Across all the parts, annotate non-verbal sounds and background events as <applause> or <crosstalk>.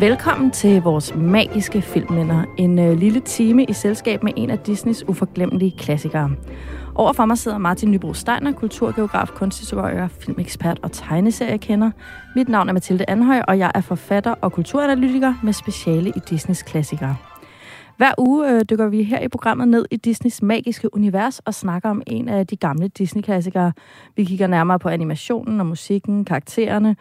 Velkommen til vores magiske filmminder. En øh, lille time i selskab med en af Disneys uforglemmelige klassikere. Overfor mig sidder Martin Nybro Steiner, kulturgeograf, kunsthistoriker, filmekspert og tegneseriekender. Mit navn er Mathilde Anhøj, og jeg er forfatter og kulturanalytiker med speciale i Disneys klassikere. Hver uge øh, dykker vi her i programmet ned i Disneys magiske univers og snakker om en af de gamle Disney-klassikere. Vi kigger nærmere på animationen og musikken, karaktererne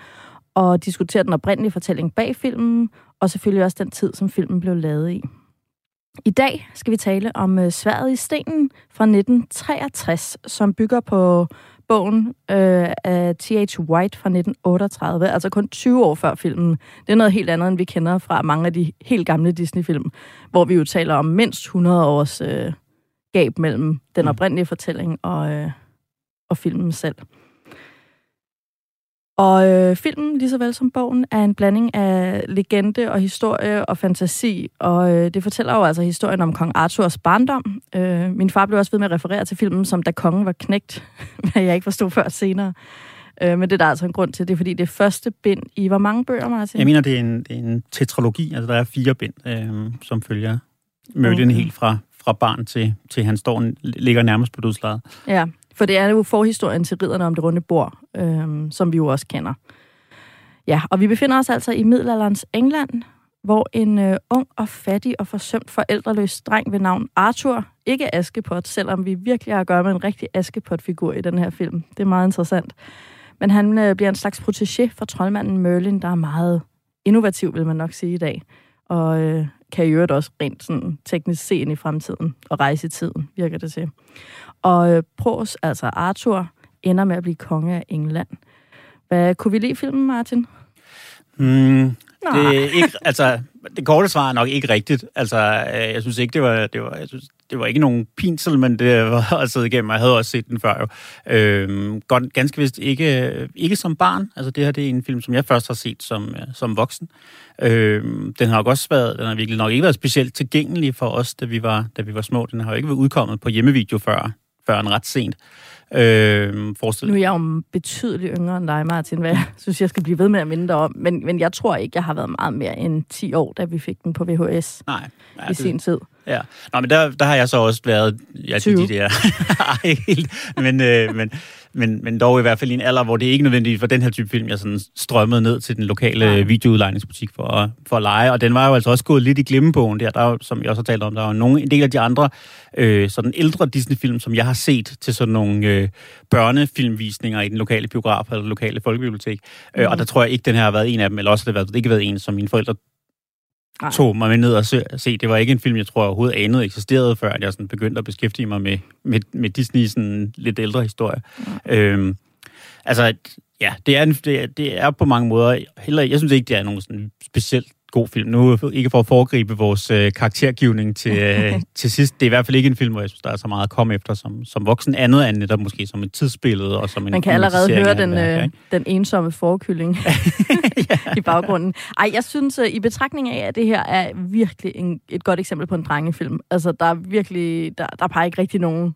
og diskuterer den oprindelige fortælling bag filmen, og selvfølgelig også den tid, som filmen blev lavet i. I dag skal vi tale om uh, Sværet i stenen fra 1963, som bygger på bogen uh, af T.H. White fra 1938, altså kun 20 år før filmen. Det er noget helt andet, end vi kender fra mange af de helt gamle Disney-film, hvor vi jo taler om mindst 100 års uh, gab mellem den mm. oprindelige fortælling og, uh, og filmen selv. Og øh, filmen, lige så vel som bogen, er en blanding af legende og historie og fantasi. Og øh, det fortæller jo altså historien om kong Arthurs barndom. Øh, min far blev også ved med at referere til filmen som Da kongen var knægt, <laughs> hvad jeg ikke forstod før senere. Øh, men det er der altså en grund til. Det er fordi, det er første bind i hvor mange bøger, Martin? Jeg mener, det er en, det er en tetralogi. Altså, der er fire bind, øh, som følger Merlin okay. helt fra, fra barn til, til han står, ligger nærmest på dødslaget. Ja, for det er jo forhistorien til ridderne om det runde bord, øhm, som vi jo også kender. Ja, og vi befinder os altså i middelalderens England, hvor en øh, ung og fattig og forsømt forældreløs dreng ved navn Arthur, ikke Askepot, selvom vi virkelig har at gøre med en rigtig Askepot-figur i den her film. Det er meget interessant. Men han øh, bliver en slags protégé for troldmanden Merlin, der er meget innovativ, vil man nok sige i dag. Og øh, kan i øvrigt også rent sådan, teknisk se ind i fremtiden og rejse i tiden, virker det til. Og øh, Pros, altså Arthur, ender med at blive konge af England. Hvad kunne vi lide filmen, Martin? Mm, det er ikke, altså, det korte svar er nok ikke rigtigt. Altså, øh, jeg synes ikke, det var, det var, jeg synes, det var ikke nogen pinsel, men det <laughs> var at sidde igennem. Jeg havde også set den før jo. Øhm, godt, ganske vist ikke, øh, ikke som barn. Altså, det her det er en film, som jeg først har set som, øh, som voksen. Øhm, den har nok også været, den har virkelig nok ikke været specielt tilgængelig for os, da vi var, da vi var små. Den har jo ikke været udkommet på hjemmevideo før, før en ret sent. Øh, nu er jeg jo betydeligt yngre end dig, Martin, hvad jeg <laughs> synes, jeg skal blive ved med at minde dig om. Men, men jeg tror ikke, jeg har været meget mere end 10 år, da vi fik den på VHS Nej, ja, i det, sin tid. Ja, Nå, men der, der har jeg så også været... Ja, 20. De, de der, <laughs> ikke helt, men, øh, men, men, men dog i hvert fald i en alder, hvor det ikke nødvendigt for den her type film, jeg sådan strømmede ned til den lokale ja. videoudlejningsbutik for, at, for at lege. Og den var jo altså også gået lidt i glemmebogen der, der som jeg også har talt om, der er nogle, en del af de andre øh, sådan ældre Disney-film, som jeg har set til sådan nogle øh, børnefilmvisninger i den lokale biograf eller lokale folkebibliotek. Mm. Øh, og mhm. der tror jeg ikke, den her har været en af dem, eller også har det, været, det ikke været en, som mine forældre Nej. tog mig med ned og se. Det var ikke en film, jeg tror overhovedet anede eksisterede, før at jeg sådan begyndte at beskæftige mig med, med, med Disney sådan lidt ældre historie. Ja. Øhm, altså, ja, det er, en, det, er, det er på mange måder, heller, jeg synes ikke, det er nogen sådan specielt god film. Nu ikke for at foregribe vores øh, karaktergivning til, <laughs> øh, til sidst. Det er i hvert fald ikke en film, hvor jeg synes, der er så meget at komme efter som, som voksen. Andet end netop måske som et tidsbillede og som en Man kan allerede høre den, øh, den ensomme forkylling <laughs> <laughs> i baggrunden. Ej, jeg synes, øh, i betragtning af, at det her er virkelig en, et godt eksempel på en drengefilm. Altså, der er virkelig, der, der er bare ikke rigtig nogen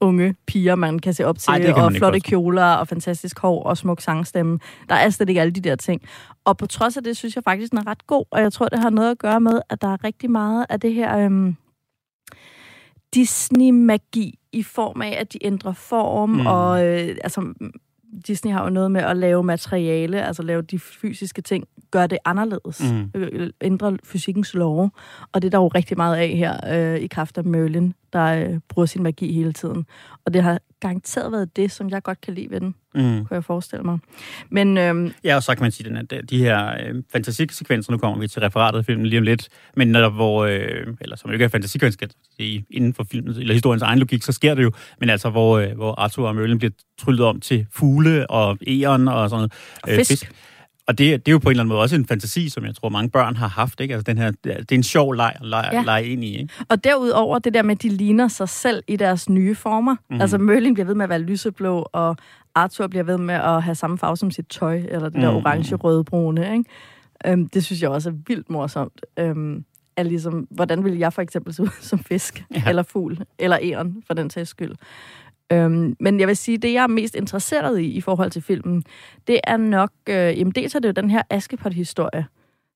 unge piger, man kan se op til, Ej, og flotte kjoler, og fantastisk hår, og smuk sangstemme. Der er slet ikke alle de der ting. Og på trods af det, synes jeg faktisk, den er ret god, og jeg tror, det har noget at gøre med, at der er rigtig meget af det her øhm, Disney-magi i form af, at de ændrer form, mm. og øh, altså, Disney har jo noget med at lave materiale, altså lave de fysiske ting, gøre det anderledes, mm. Øh, ændre fysikkens lov. Og det er der jo rigtig meget af her øh, i kraft af Merlin, der øh, bruger sin magi hele tiden. Og det har garanteret været det, som jeg godt kan lide ved den, mm. kunne jeg forestille mig. Men, øhm, ja, og så kan man sige, at de her øh, fantasisekvenser, nu kommer vi til referatet af filmen lige om lidt, men netop hvor, øh, eller som ikke er fantasisekvenser, inden for filmen, eller historiens egen logik, så sker det jo, men altså hvor, øh, hvor Arthur og Merlin bliver tryllet om til fugle og æren og sådan noget. Og fisk. Øh, fisk. Og det, det er jo på en eller anden måde også en fantasi, som jeg tror, mange børn har haft. Ikke? Altså den her, det er en sjov leg, leg, ja. leg ind i. Ikke? Og derudover det der med, at de ligner sig selv i deres nye former. Mm. Altså Merlin bliver ved med at være lyseblå, og Arthur bliver ved med at have samme farve som sit tøj, eller det der mm. orange, røde, brune. Ikke? Øhm, det synes jeg også er vildt morsomt. Øhm, er ligesom, hvordan vil jeg for eksempel se ud <laughs> som fisk, ja. eller fugl, eller æren, for den sags skyld. Øhm, men jeg vil sige, det jeg er mest interesseret i i forhold til filmen, det er nok, øh, jamen dels er det jo den her Askepot-historie,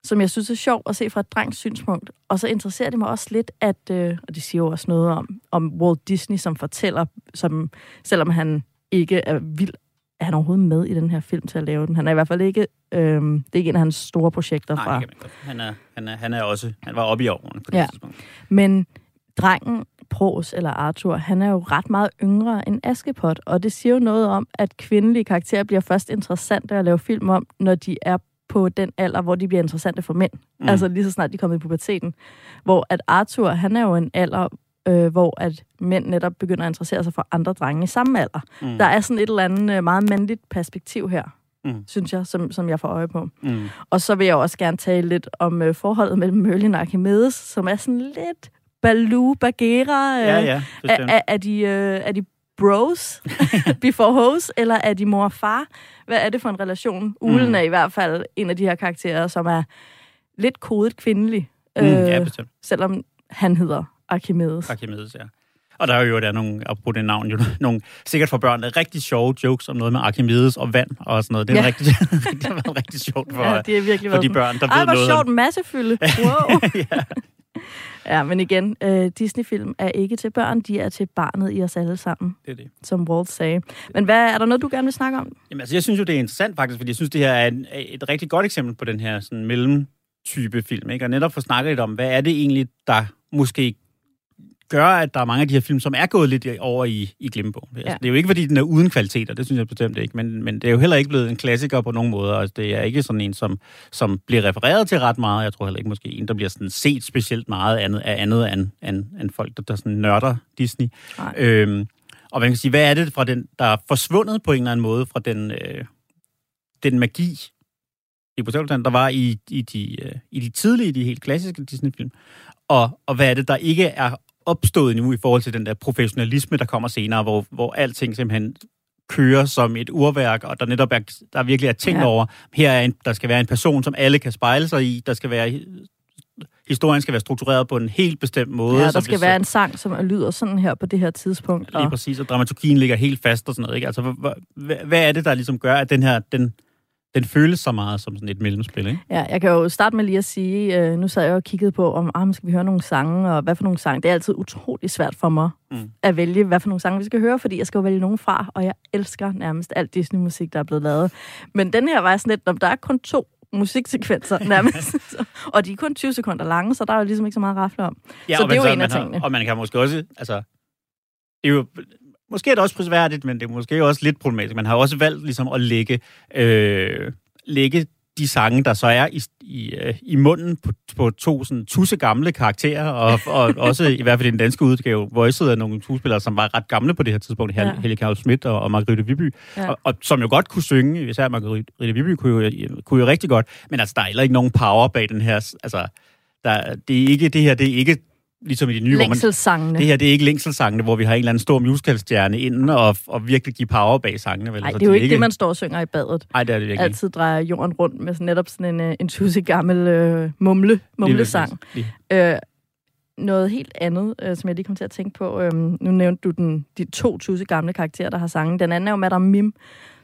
som jeg synes er sjov at se fra et drengs synspunkt. Og så interesserer det mig også lidt, at, øh, og det siger jo også noget om, om Walt Disney, som fortæller, som, selvom han ikke er vild, er han overhovedet med i den her film til at lave den? Han er i hvert fald ikke, øh, det er ikke en af hans store projekter Nej, fra. ikke, han, er, han, er, han er også, han var oppe i årene på det Ja. tidspunkt. Men drengen, Pros eller Arthur, han er jo ret meget yngre end Askepot, og det siger jo noget om, at kvindelige karakterer bliver først interessante at lave film om, når de er på den alder, hvor de bliver interessante for mænd. Mm. Altså lige så snart de kommer i puberteten. Hvor at Arthur, han er jo en alder, øh, hvor at mænd netop begynder at interessere sig for andre drenge i samme alder. Mm. Der er sådan et eller andet øh, meget mandligt perspektiv her, mm. synes jeg, som, som jeg får øje på. Mm. Og så vil jeg også gerne tale lidt om øh, forholdet mellem Merlin og Archimedes, som er sådan lidt Baloo Bagheera. Øh, Ja, ja, er, er, er, de, øh, er de bros <laughs> before hoes, eller er de mor og far? Hvad er det for en relation? Ulen Mm. er i hvert fald en af de her karakterer, som er lidt kodet kvindelig, Mm, øh, ja, bestemt. selvom han hedder Archimedes. Archimedes, ja. Og der er jo der er nogle, apropos det navn, jo, <laughs> nogle, sikkert for børn, rigtig sjove jokes om noget med Archimedes og vand og sådan noget. Det er Ja. rigtig, <laughs> det har været rigtig sjovt for, Ja, det er virkelig for de børn, der Ej, ved hvor noget. sjovt, en massefylde. Wow. ja. Ja, men igen, øh, Disney-film er ikke til børn, de er til barnet i os alle sammen, Det er det. som Walt sagde. Men hvad er der noget, du gerne vil snakke om? Jamen, altså, jeg synes jo, det er interessant faktisk, fordi jeg synes, det her er en, et rigtig godt eksempel på den her sådan, mellemtype film. Ikke? Og netop få snakket lidt om, hvad er det egentlig, der måske gør, at der er mange af de her film, som er gået lidt over i, i glemmebogen. Altså, Ja. Det er jo ikke, fordi den er uden kvaliteter, det synes jeg bestemt ikke, men, men det er jo heller ikke blevet en klassiker på nogen måder. Altså, det er ikke sådan en, som, som bliver refereret til ret meget. Jeg tror heller ikke måske en, der bliver sådan set specielt meget andet, af andet end, end, end folk, der, der sådan nørder Disney. Nej. Øhm, og man kan sige, hvad er det fra den, der er forsvundet på en eller anden måde fra den, øh, den magi, i Botanisk der var i, i, de, øh, i de tidlige, de helt klassiske Disney-film. Og, og hvad er det, der ikke er opstået nu i forhold til den der professionalisme, der kommer senere, hvor, hvor alting simpelthen kører som et urværk, og der netop er, der virkelig er tænkt Ja. over, her er en, der skal være en person, som alle kan spejle sig i, der skal være historien skal være struktureret på en helt bestemt måde. Ja, der skal hvis- være en sang, som lyder sådan her på det her tidspunkt. Lige Og, præcis, og dramaturgien ligger helt fast og sådan noget. Ikke? Altså, hvad, hvad, hvad er det, der ligesom gør, at den her, den, den føles så meget som sådan et mellemspil, ikke? ja, jeg kan jo starte med lige at sige, øh, nu sad jeg og kiggede på, om ah, skal vi høre nogle sange, og hvad for nogle sange. Det er altid utrolig svært for mig Mm. at vælge, hvad for nogle sange vi skal høre, fordi jeg skal jo vælge nogen fra, og jeg elsker nærmest alt Disney-musik, der er blevet lavet. Men den her var sådan lidt, om der er kun to musiksekvenser <laughs> nærmest, og de er kun 20 sekunder lange, så der er jo ligesom ikke så meget at rafle om. Ja, Så det er jo en af man har- tingene. Og man kan måske også, altså, det er jo, måske er det også prisværdigt, men det er måske også lidt problematisk. Man har også valgt ligesom at lægge, øh, lægge de sange, der så er i, i, øh, i munden på, på to sådan tusse gamle karakterer, og, og <laughs> også i hvert fald i den danske udgave, voicet af nogle skuespillere, som var ret gamle på det her tidspunkt, Ja. Helge Karl Schmidt og, og Margrethe Viby, ja. og, og som jo godt kunne synge, især Margrethe Viby kunne jo, kunne jo rigtig godt, men altså, der er heller ikke nogen power bag den her, altså, der, det er ikke, det her, det er ikke ligesom i de nye, hvor man, det her, det er ikke længselsangene, hvor vi har en eller anden stor musicalstjerne inden og, og virkelig give power bag sangene. Vel? Nej, det er jo ikke det, man står og synger i badet. Nej, det er det virkelig. Altid drejer jorden rundt med sådan, netop sådan en, øh, en tusse gammel øh, mumle, mumlesang. Lige. Øh, noget helt andet, øh, som jeg lige kom til at tænke på. Øh, nu nævnte du den, de to tusse gamle karakterer, der har sangen. Den anden er jo Madame Mim,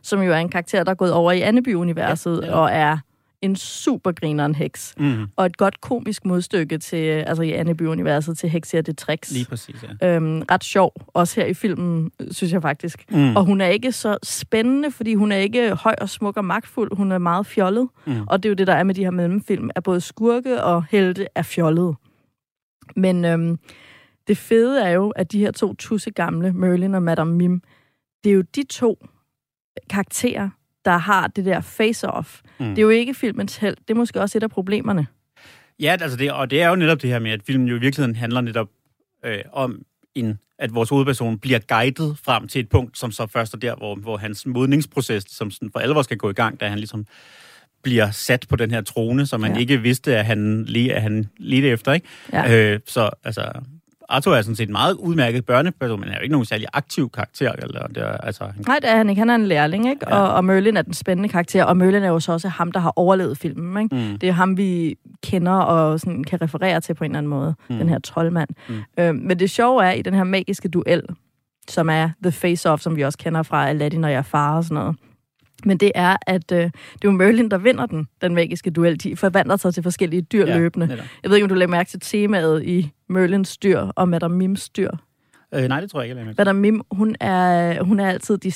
som jo er en karakter, der er gået over i Anneby-universet Ja, ja. og er en supergrineren heks. Mm, Og et godt komisk modstykke til, øh, altså i Anneby-universet til Hexia det Tricks. lige præcis, ja. Øhm, ret sjov, også her i filmen, synes jeg faktisk. Mm, Og hun er ikke så spændende, fordi hun er ikke høj og smuk og magtfuld. Hun er meget fjollet. Mm. Og det er jo det, der er med de her mellemfilm, at både skurke og helte er fjollede. Men øhm, det fede er jo, at de her to tusse gamle, Merlin og Madame Mim, det er jo de to karakterer, der har det der face-off. Mm. Det er jo ikke filmens held. Det er måske også et af problemerne. Ja, altså det, og det er jo netop det her med, at filmen jo i virkeligheden handler netop øh, om, en, at vores hovedperson bliver guidet frem til et punkt, som så først er der, hvor, hvor hans modningsproces, som sådan for alvor skal gå i gang, da han ligesom bliver sat på den her trone, som man Ja. ikke vidste, at han, lige, at han ledte efter, ikke? Ja. Øh, så altså, Arthur er sådan set en meget udmærket børneperson, men er jo ikke nogen særlig aktiv karakter. Eller, det er, altså, han, Nej, det er han ikke. Han er en lærling, ikke? Ja. Og, og Merlin er den spændende karakter, og Merlin er jo så også ham, der har overlevet filmen, ikke? mm, Det er ham, vi kender og sådan kan referere til på en eller anden måde. Mm. Den her troldmand. Mm. Øh, men det sjove er, i den her magiske duel, som er The Face-Off, som vi også kender fra Aladdin og Jafar og sådan noget, Men det er, at øh, det er jo Merlin, der vinder den, den magiske duel. De forvandler sig til forskellige dyr ja, løbende. Netop. Jeg ved ikke, om du lagde mærke til temaet i Merlins dyr og Madame Mims dyr. Øh, nej, det tror jeg ikke, jeg Madame Mim, hun er, hun er altid... De,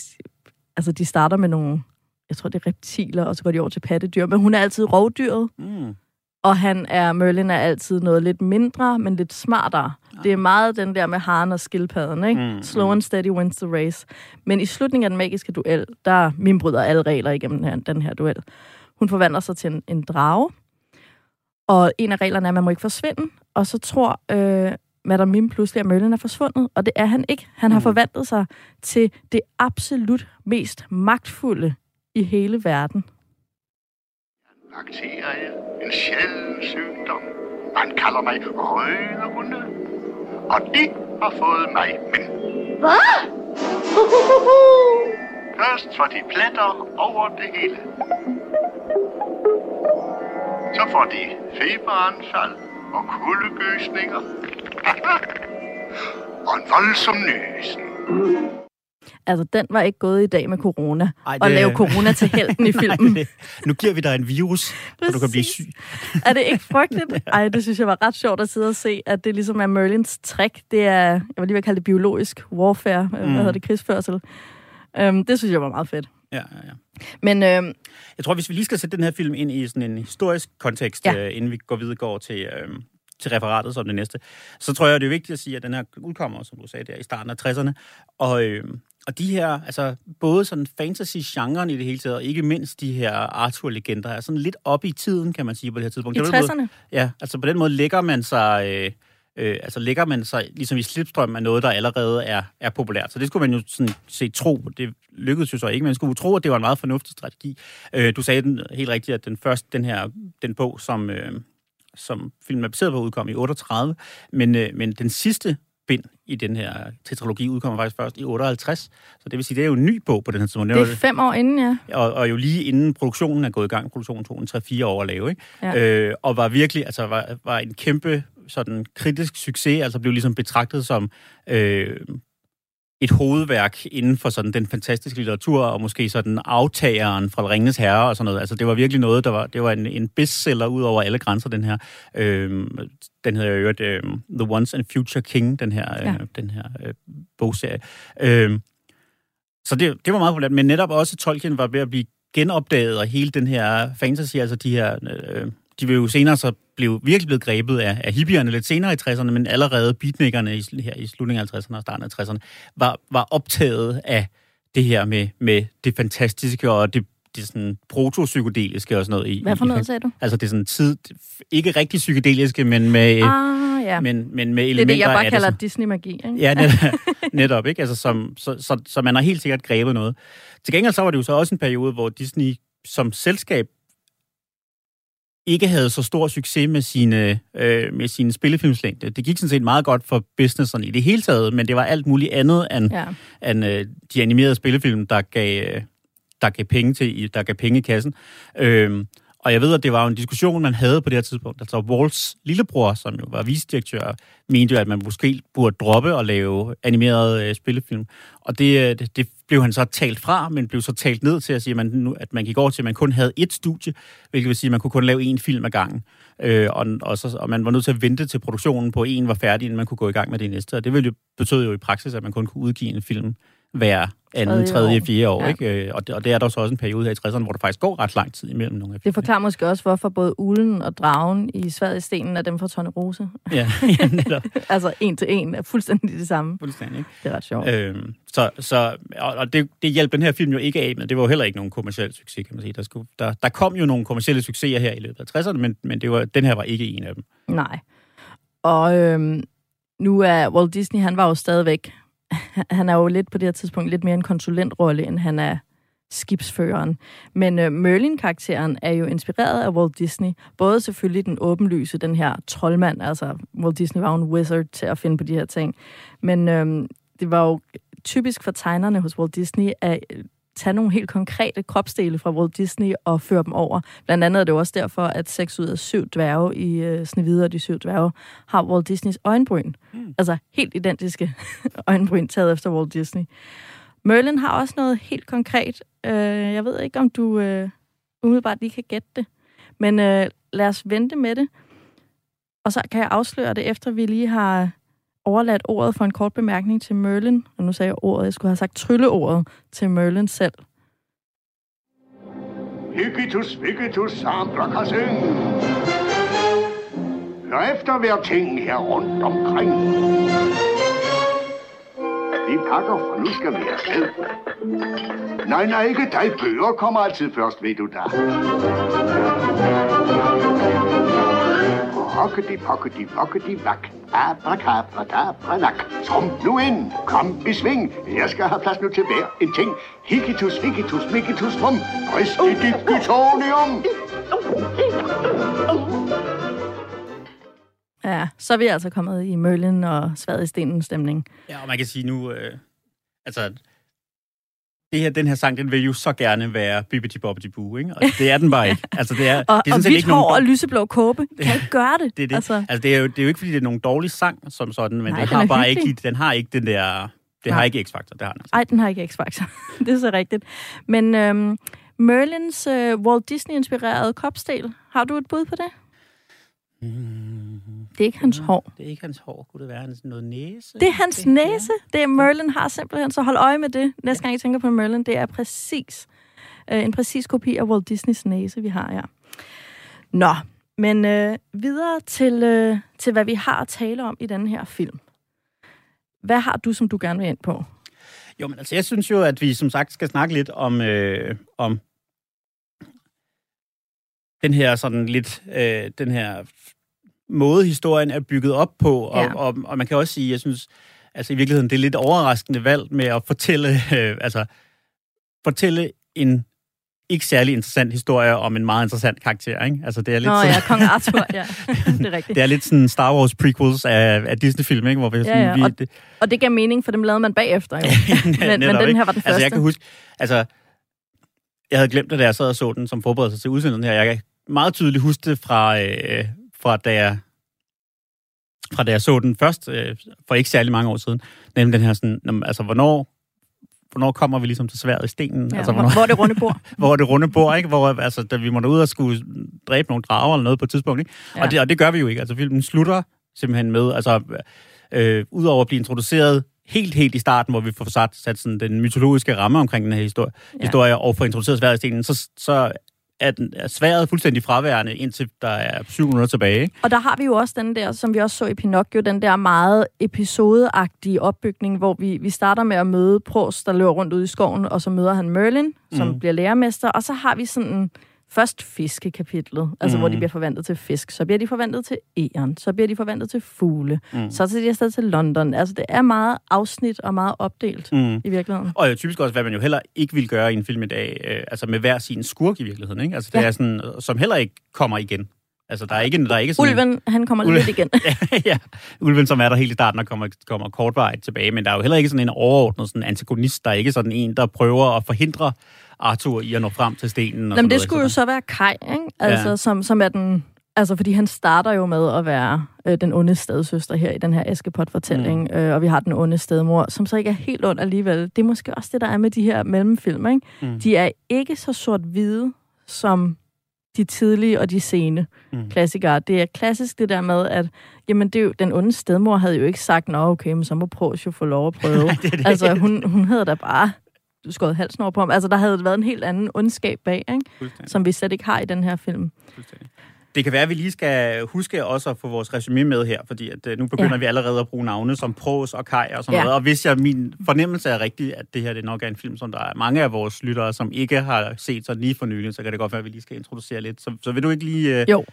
altså, de starter med nogle... Jeg tror, det er reptiler, og så går de over til pattedyr. Men hun er altid rovdyret. Mm. Og han er, Merlin er altid noget lidt mindre, men lidt smartere. Ja. Det er meget den der med haren og skildpadden, ikke? Mm, Slow mm. and steady wins the race. Men i slutningen af den magiske duel, der min bryder alle regler igennem den her, den her duel. Hun forvandler sig til en, en drage, og en af reglerne er, at man må ikke forsvinde. Og så tror øh, Madame Mim pludselig, at Merlin er forsvundet, og det er han ikke. Han mm. har forvandlet sig til det absolut mest magtfulde i hele verden bakterie, en sjælden sygdom. Man kalder mig røde hunde. Og de har fået mig, men... Hvad? Først får de pletter over det hele. Så får de feberanfald og kuldegøsninger. <laughs> og en voldsom nysen. Altså, den var ikke gået i dag med corona. Ej, det... Og lave corona til helten i <laughs> filmen. Ej, nu giver vi dig en virus, så du kan blive syg. er det ikke frygteligt? <laughs> Ej, det synes jeg var ret sjovt at sidde og se, at det ligesom er Merlins trick. Det er, jeg vil lige vil kalde det biologisk warfare. Mm. Hvad hedder det? Krigsførsel. Um, det synes jeg var meget fedt. Ja, ja, ja. Men, øhm, jeg tror, hvis vi lige skal sætte den her film ind i sådan en historisk kontekst, ja. øh, inden vi går videre går til, øh, til referatet som det næste, så tror jeg, det er vigtigt at sige, at den her udkommer, som du sagde der, i starten af 60'erne. Og, øh, og de her, altså både sådan fantasy-genren i det hele taget, og ikke mindst de her Arthur-legender, er sådan lidt op i tiden, kan man sige, på det her tidspunkt. I 60'erne? Ja, altså på den måde lægger man sig... Øh, øh, altså lægger man sig ligesom i slipstrøm af noget, der allerede er, er populært. Så det skulle man jo sådan se tro. Det lykkedes jo så ikke, men man skulle tro, at det var en meget fornuftig strategi. Øh, du sagde den helt rigtigt, at den første, den her, den bog, som, øh, som filmen er baseret på, udkom i 38, men, øh, men den sidste bind i den her tetralogi udkommer faktisk først i 58. Så det vil sige, det er jo en ny bog på den her tidspunkt. Det er fem år inden, ja. Og, og jo lige inden produktionen er gået i gang. Produktionen tog en 3-4 år at lave, ikke? Ja. Øh, og var virkelig, altså var, var en kæmpe sådan kritisk succes, altså blev ligesom betragtet som øh, et hovedværk inden for sådan den fantastiske litteratur, og måske sådan aftageren fra Ringens Herre og sådan noget. Altså det var virkelig noget, der var, det var en, en bestseller ud over alle grænser, den her. Øh, den hedder jo øh, The Once and Future King, den her, øh, ja. den her øh, bogserie. Øh, så det, det var meget populært, men netop også Tolkien var ved at blive genopdaget, og hele den her fantasy, altså de her øh, de vil jo senere så blive virkelig blevet grebet af, af hippierne lidt senere i 60'erne, men allerede beatnikkerne i, her i slutningen af 50'erne og starten af 60'erne var, var optaget af det her med, med det fantastiske og det, det sådan protopsykedeliske og sådan noget. I, Hvad for noget, sagde du? Altså det er sådan tid, ikke rigtig psykedeliske, men med, ah, ja. men, men med elementer Det er det, jeg bare kalder Disney-magi, ikke? Ja, netop, <laughs> netop ikke? Altså, som, så, så, så man har helt sikkert grebet noget. Til gengæld så var det jo så også en periode, hvor Disney som selskab ikke havde så stor succes med sine, øh, med sine spillefilmslængde. Det gik sådan set meget godt for businessen i det hele taget, men det var alt muligt andet end, ja. end øh, de animerede spillefilm, der gav, der gav penge til, der gav penge i kassen. Øh, og jeg ved, at det var en diskussion, man havde på det her tidspunkt. Altså Walls lillebror, som jo var vicedirektør, mente jo, at man måske burde droppe og lave animerede øh, spillefilm. Og det, øh, det, det blev han så talt fra, men blev så talt ned til at sige, at man, at man gik over til, at man kun havde ét studie, hvilket vil sige, at man kunne kun lave én film ad gangen. Øh, og, og, så, og man var nødt til at vente til produktionen på en var færdig, inden man kunne gå i gang med det næste. Og det ville jo, betød jo i praksis, at man kun kunne udgive en film hver anden, tredje, fjerde år. Ja. Ikke? Øh, og, det, og det er der så også en periode her i 60'erne, hvor der faktisk går ret lang tid imellem nogle af Det forklarer måske også, hvorfor både ulen og dragen i Sverige stenen er dem fra Tone Rose. Ja, <laughs> ja netop. altså en til en er fuldstændig det samme. Fuldstændig. Ikke? Det er ret sjovt. Øhm, så, så, og det, det hjalp den her film jo ikke af, men det var jo heller ikke nogen kommersiel succes, kan man sige. Der, skulle, der, der kom jo nogle kommersielle succeser her i løbet af 60'erne, men, men det var, den her var ikke en af dem. Nej. Og øhm, nu er Walt Disney, han var jo stadigvæk <laughs> han er jo lidt på det her tidspunkt lidt mere en konsulentrolle, end han er skibsføreren. Men øh, Merlin-karakteren er jo inspireret af Walt Disney. Både selvfølgelig den åbenlyse, den her troldmand, altså Walt Disney var en wizard til at finde på de her ting. Men øh, det var jo typisk for tegnerne hos Walt Disney at øh, tage nogle helt konkrete kropsdele fra Walt Disney og føre dem over. Blandt andet er det også derfor, at seks ud af syv dværge i uh, Snevide og de syv dværge har Walt Disneys øjenbryn. Mm. Altså helt identiske <laughs> øjenbryn taget efter Walt Disney. Merlin har også noget helt konkret. Øh, jeg ved ikke, om du øh, umiddelbart lige kan gætte det. Men øh, lad os vente med det. Og så kan jeg afsløre det, efter vi lige har overladt ordet for en kort bemærkning til Merlin. Og nu sagde jeg ordet, jeg skulle have sagt trylleordet til Merlin selv. Hyggetus, hyggetus, sampler kan. Hør efter hver ting her rundt omkring. Vi pakker, for nu skal vi afsted. Nej, nej, ikke dig. Bøger kommer altid først, ved du da. Hokkedi, pokkedi, vokkedi, vak. Abracabra, nak. Trum nu ind. Kom i sving. Jeg skal have plads nu til hver en ting. Hikitus, hikitus, mikitus, trum. Brist Ja, så er vi altså kommet i Merlin og Sværet i stenen stemning. Ja, og man kan sige nu, øh, altså, det her, den her sang, den vil jo så gerne være Bibbidi Bobbidi Boo, ikke? Og det er den bare ikke. Altså, det er, <laughs> Og, det er og hvidt ikke hår nogen, og lyseblå kåbe <laughs> kan ikke gøre det. det, er det. Altså, Altså, det, er jo, det er jo ikke, fordi det er nogen dårlig sang som sådan, men Nej, den den har bare hyggelig. ikke, den har ikke den der, det Nej. har ikke X-faktor, det har den altså. ej, den har ikke X-Factor. <laughs> det er så rigtigt. Men øhm, Merlins øh, Walt Disney-inspirerede kopstil, har du et bud på det? Det er ikke hans hår. Det er ikke hans hår, kunne det være hans noget næse? Det er hans næse. Det er Merlin har simpelthen, så hold øje med det. Næste gang I tænker på Merlin, det er præcis øh, en præcis kopi af Walt Disneys næse, vi har her. Nå, men øh, videre til, øh, til, hvad vi har at tale om i den her film. Hvad har du, som du gerne vil ind på? Jo, men altså, jeg synes jo, at vi som sagt skal snakke lidt om, øh, om den her sådan lidt, øh, den her måde, historien er bygget op på. Og, Ja. og, og man kan også sige, jeg synes, altså i virkeligheden, det er lidt overraskende valg med at fortælle, <laughs> øh, altså, fortælle en ikke særlig interessant historie om en meget interessant karakter, ikke? Altså, det er lidt Nå sådan, ja, Kong Arthur, ja. <laughs> det er rigtigt. det er lidt sådan Star Wars prequels af, af Disney-film, ikke? Hvor vi sådan, ja, vi, og- det, Og det gav mening, for dem lavede man bagefter, jo. <laughs> men, men Netop, den ikke? her var den første. Altså, jeg kan huske, altså, jeg havde glemt det, da jeg sad og så den som forberedelse til udsendelsen her. Jeg kan meget tydeligt huske det fra, øh, fra da jeg fra da jeg så den først, øh, for ikke særlig mange år siden. Nemlig den her sådan, altså, hvornår, hvornår kommer vi ligesom til sværet i stenen? ja, altså, hvor, hvornår, hvor er det runde bord. <laughs> hvor er det runde bord, ikke? Hvor, altså, da vi måtte ud og skulle dræbe nogle drager eller noget på et tidspunkt, ikke? Ja. Og, det, og det gør vi jo ikke. Altså, filmen slutter simpelthen med, altså, øh, udover at blive introduceret helt, helt i starten, hvor vi får sat, sat sådan den mytologiske ramme omkring den her historie, Ja. historie og får introduceret sværet i stenen, så, så er, den, er sværet fuldstændig fraværende, indtil der er syv minutter tilbage, ikke? Og der har vi jo også den der, som vi også så i Pinocchio, den der meget episodeagtige opbygning, hvor vi, vi starter med at møde Prost, der løber rundt ude i skoven, og så møder han Merlin, som Mm. bliver lærermester, og så har vi sådan først fiskekapitlet, altså Mm. hvor de bliver forvandlet til fisk, så bliver de forvandlet til æren, så bliver de forvandlet til fugle, Mm. så tager de afsted til London. Altså det er meget afsnit og meget opdelt Mm. i virkeligheden. Og jo typisk også, hvad man jo heller ikke vil gøre i en film i dag, øh, altså med hver sin skurk i virkeligheden, ikke? Altså det Ja. ja. er sådan, øh, som heller ikke kommer igen. Altså der er ikke, der er ikke sådan... Ulven, han kommer Ulven. lidt igen. <laughs> ja, ulven, som er der helt i starten og kommer, kommer kortvarigt tilbage, men der er jo heller ikke sådan en overordnet sådan antagonist, der er ikke sådan en, der prøver at forhindre Arthur i at nå frem til stenen. Og Jamen, det skulle jo så... være Kai, ikke? Altså, Ja. som, som er den... Altså, fordi han starter jo med at være øh, den onde stedsøster her i den her Askepot-fortælling, mm. øh, og vi har den onde stedmor, som så ikke er helt ond alligevel. Det er måske også det, der er med de her mellemfilm, ikke? Mm. De er ikke så sort-hvide som de tidlige og de sene Mm. klassikere. Det er klassisk det der med, at jamen, det er jo, den onde stedmor havde jo ikke sagt, nå okay, men så må Pros jo få lov at prøve. <laughs> det det. altså, hun, hun havde da bare skåret halsen over på ham. Altså, der havde været en helt anden ondskab bag, ikke? Som vi slet ikke har i den her film. Fuldstændig. Det kan være, at vi lige skal huske også at få vores resume med her, fordi at, øh, nu begynder Ja. vi allerede at bruge navne som Pros og Kai og sådan Ja. noget. Og hvis jeg, min fornemmelse er rigtig, at det her det nok er en film, som der er mange af vores lyttere, som ikke har set sådan lige for nylig, så kan det godt være, at vi lige skal introducere lidt. Så, så vil du ikke lige... Øh... Jo,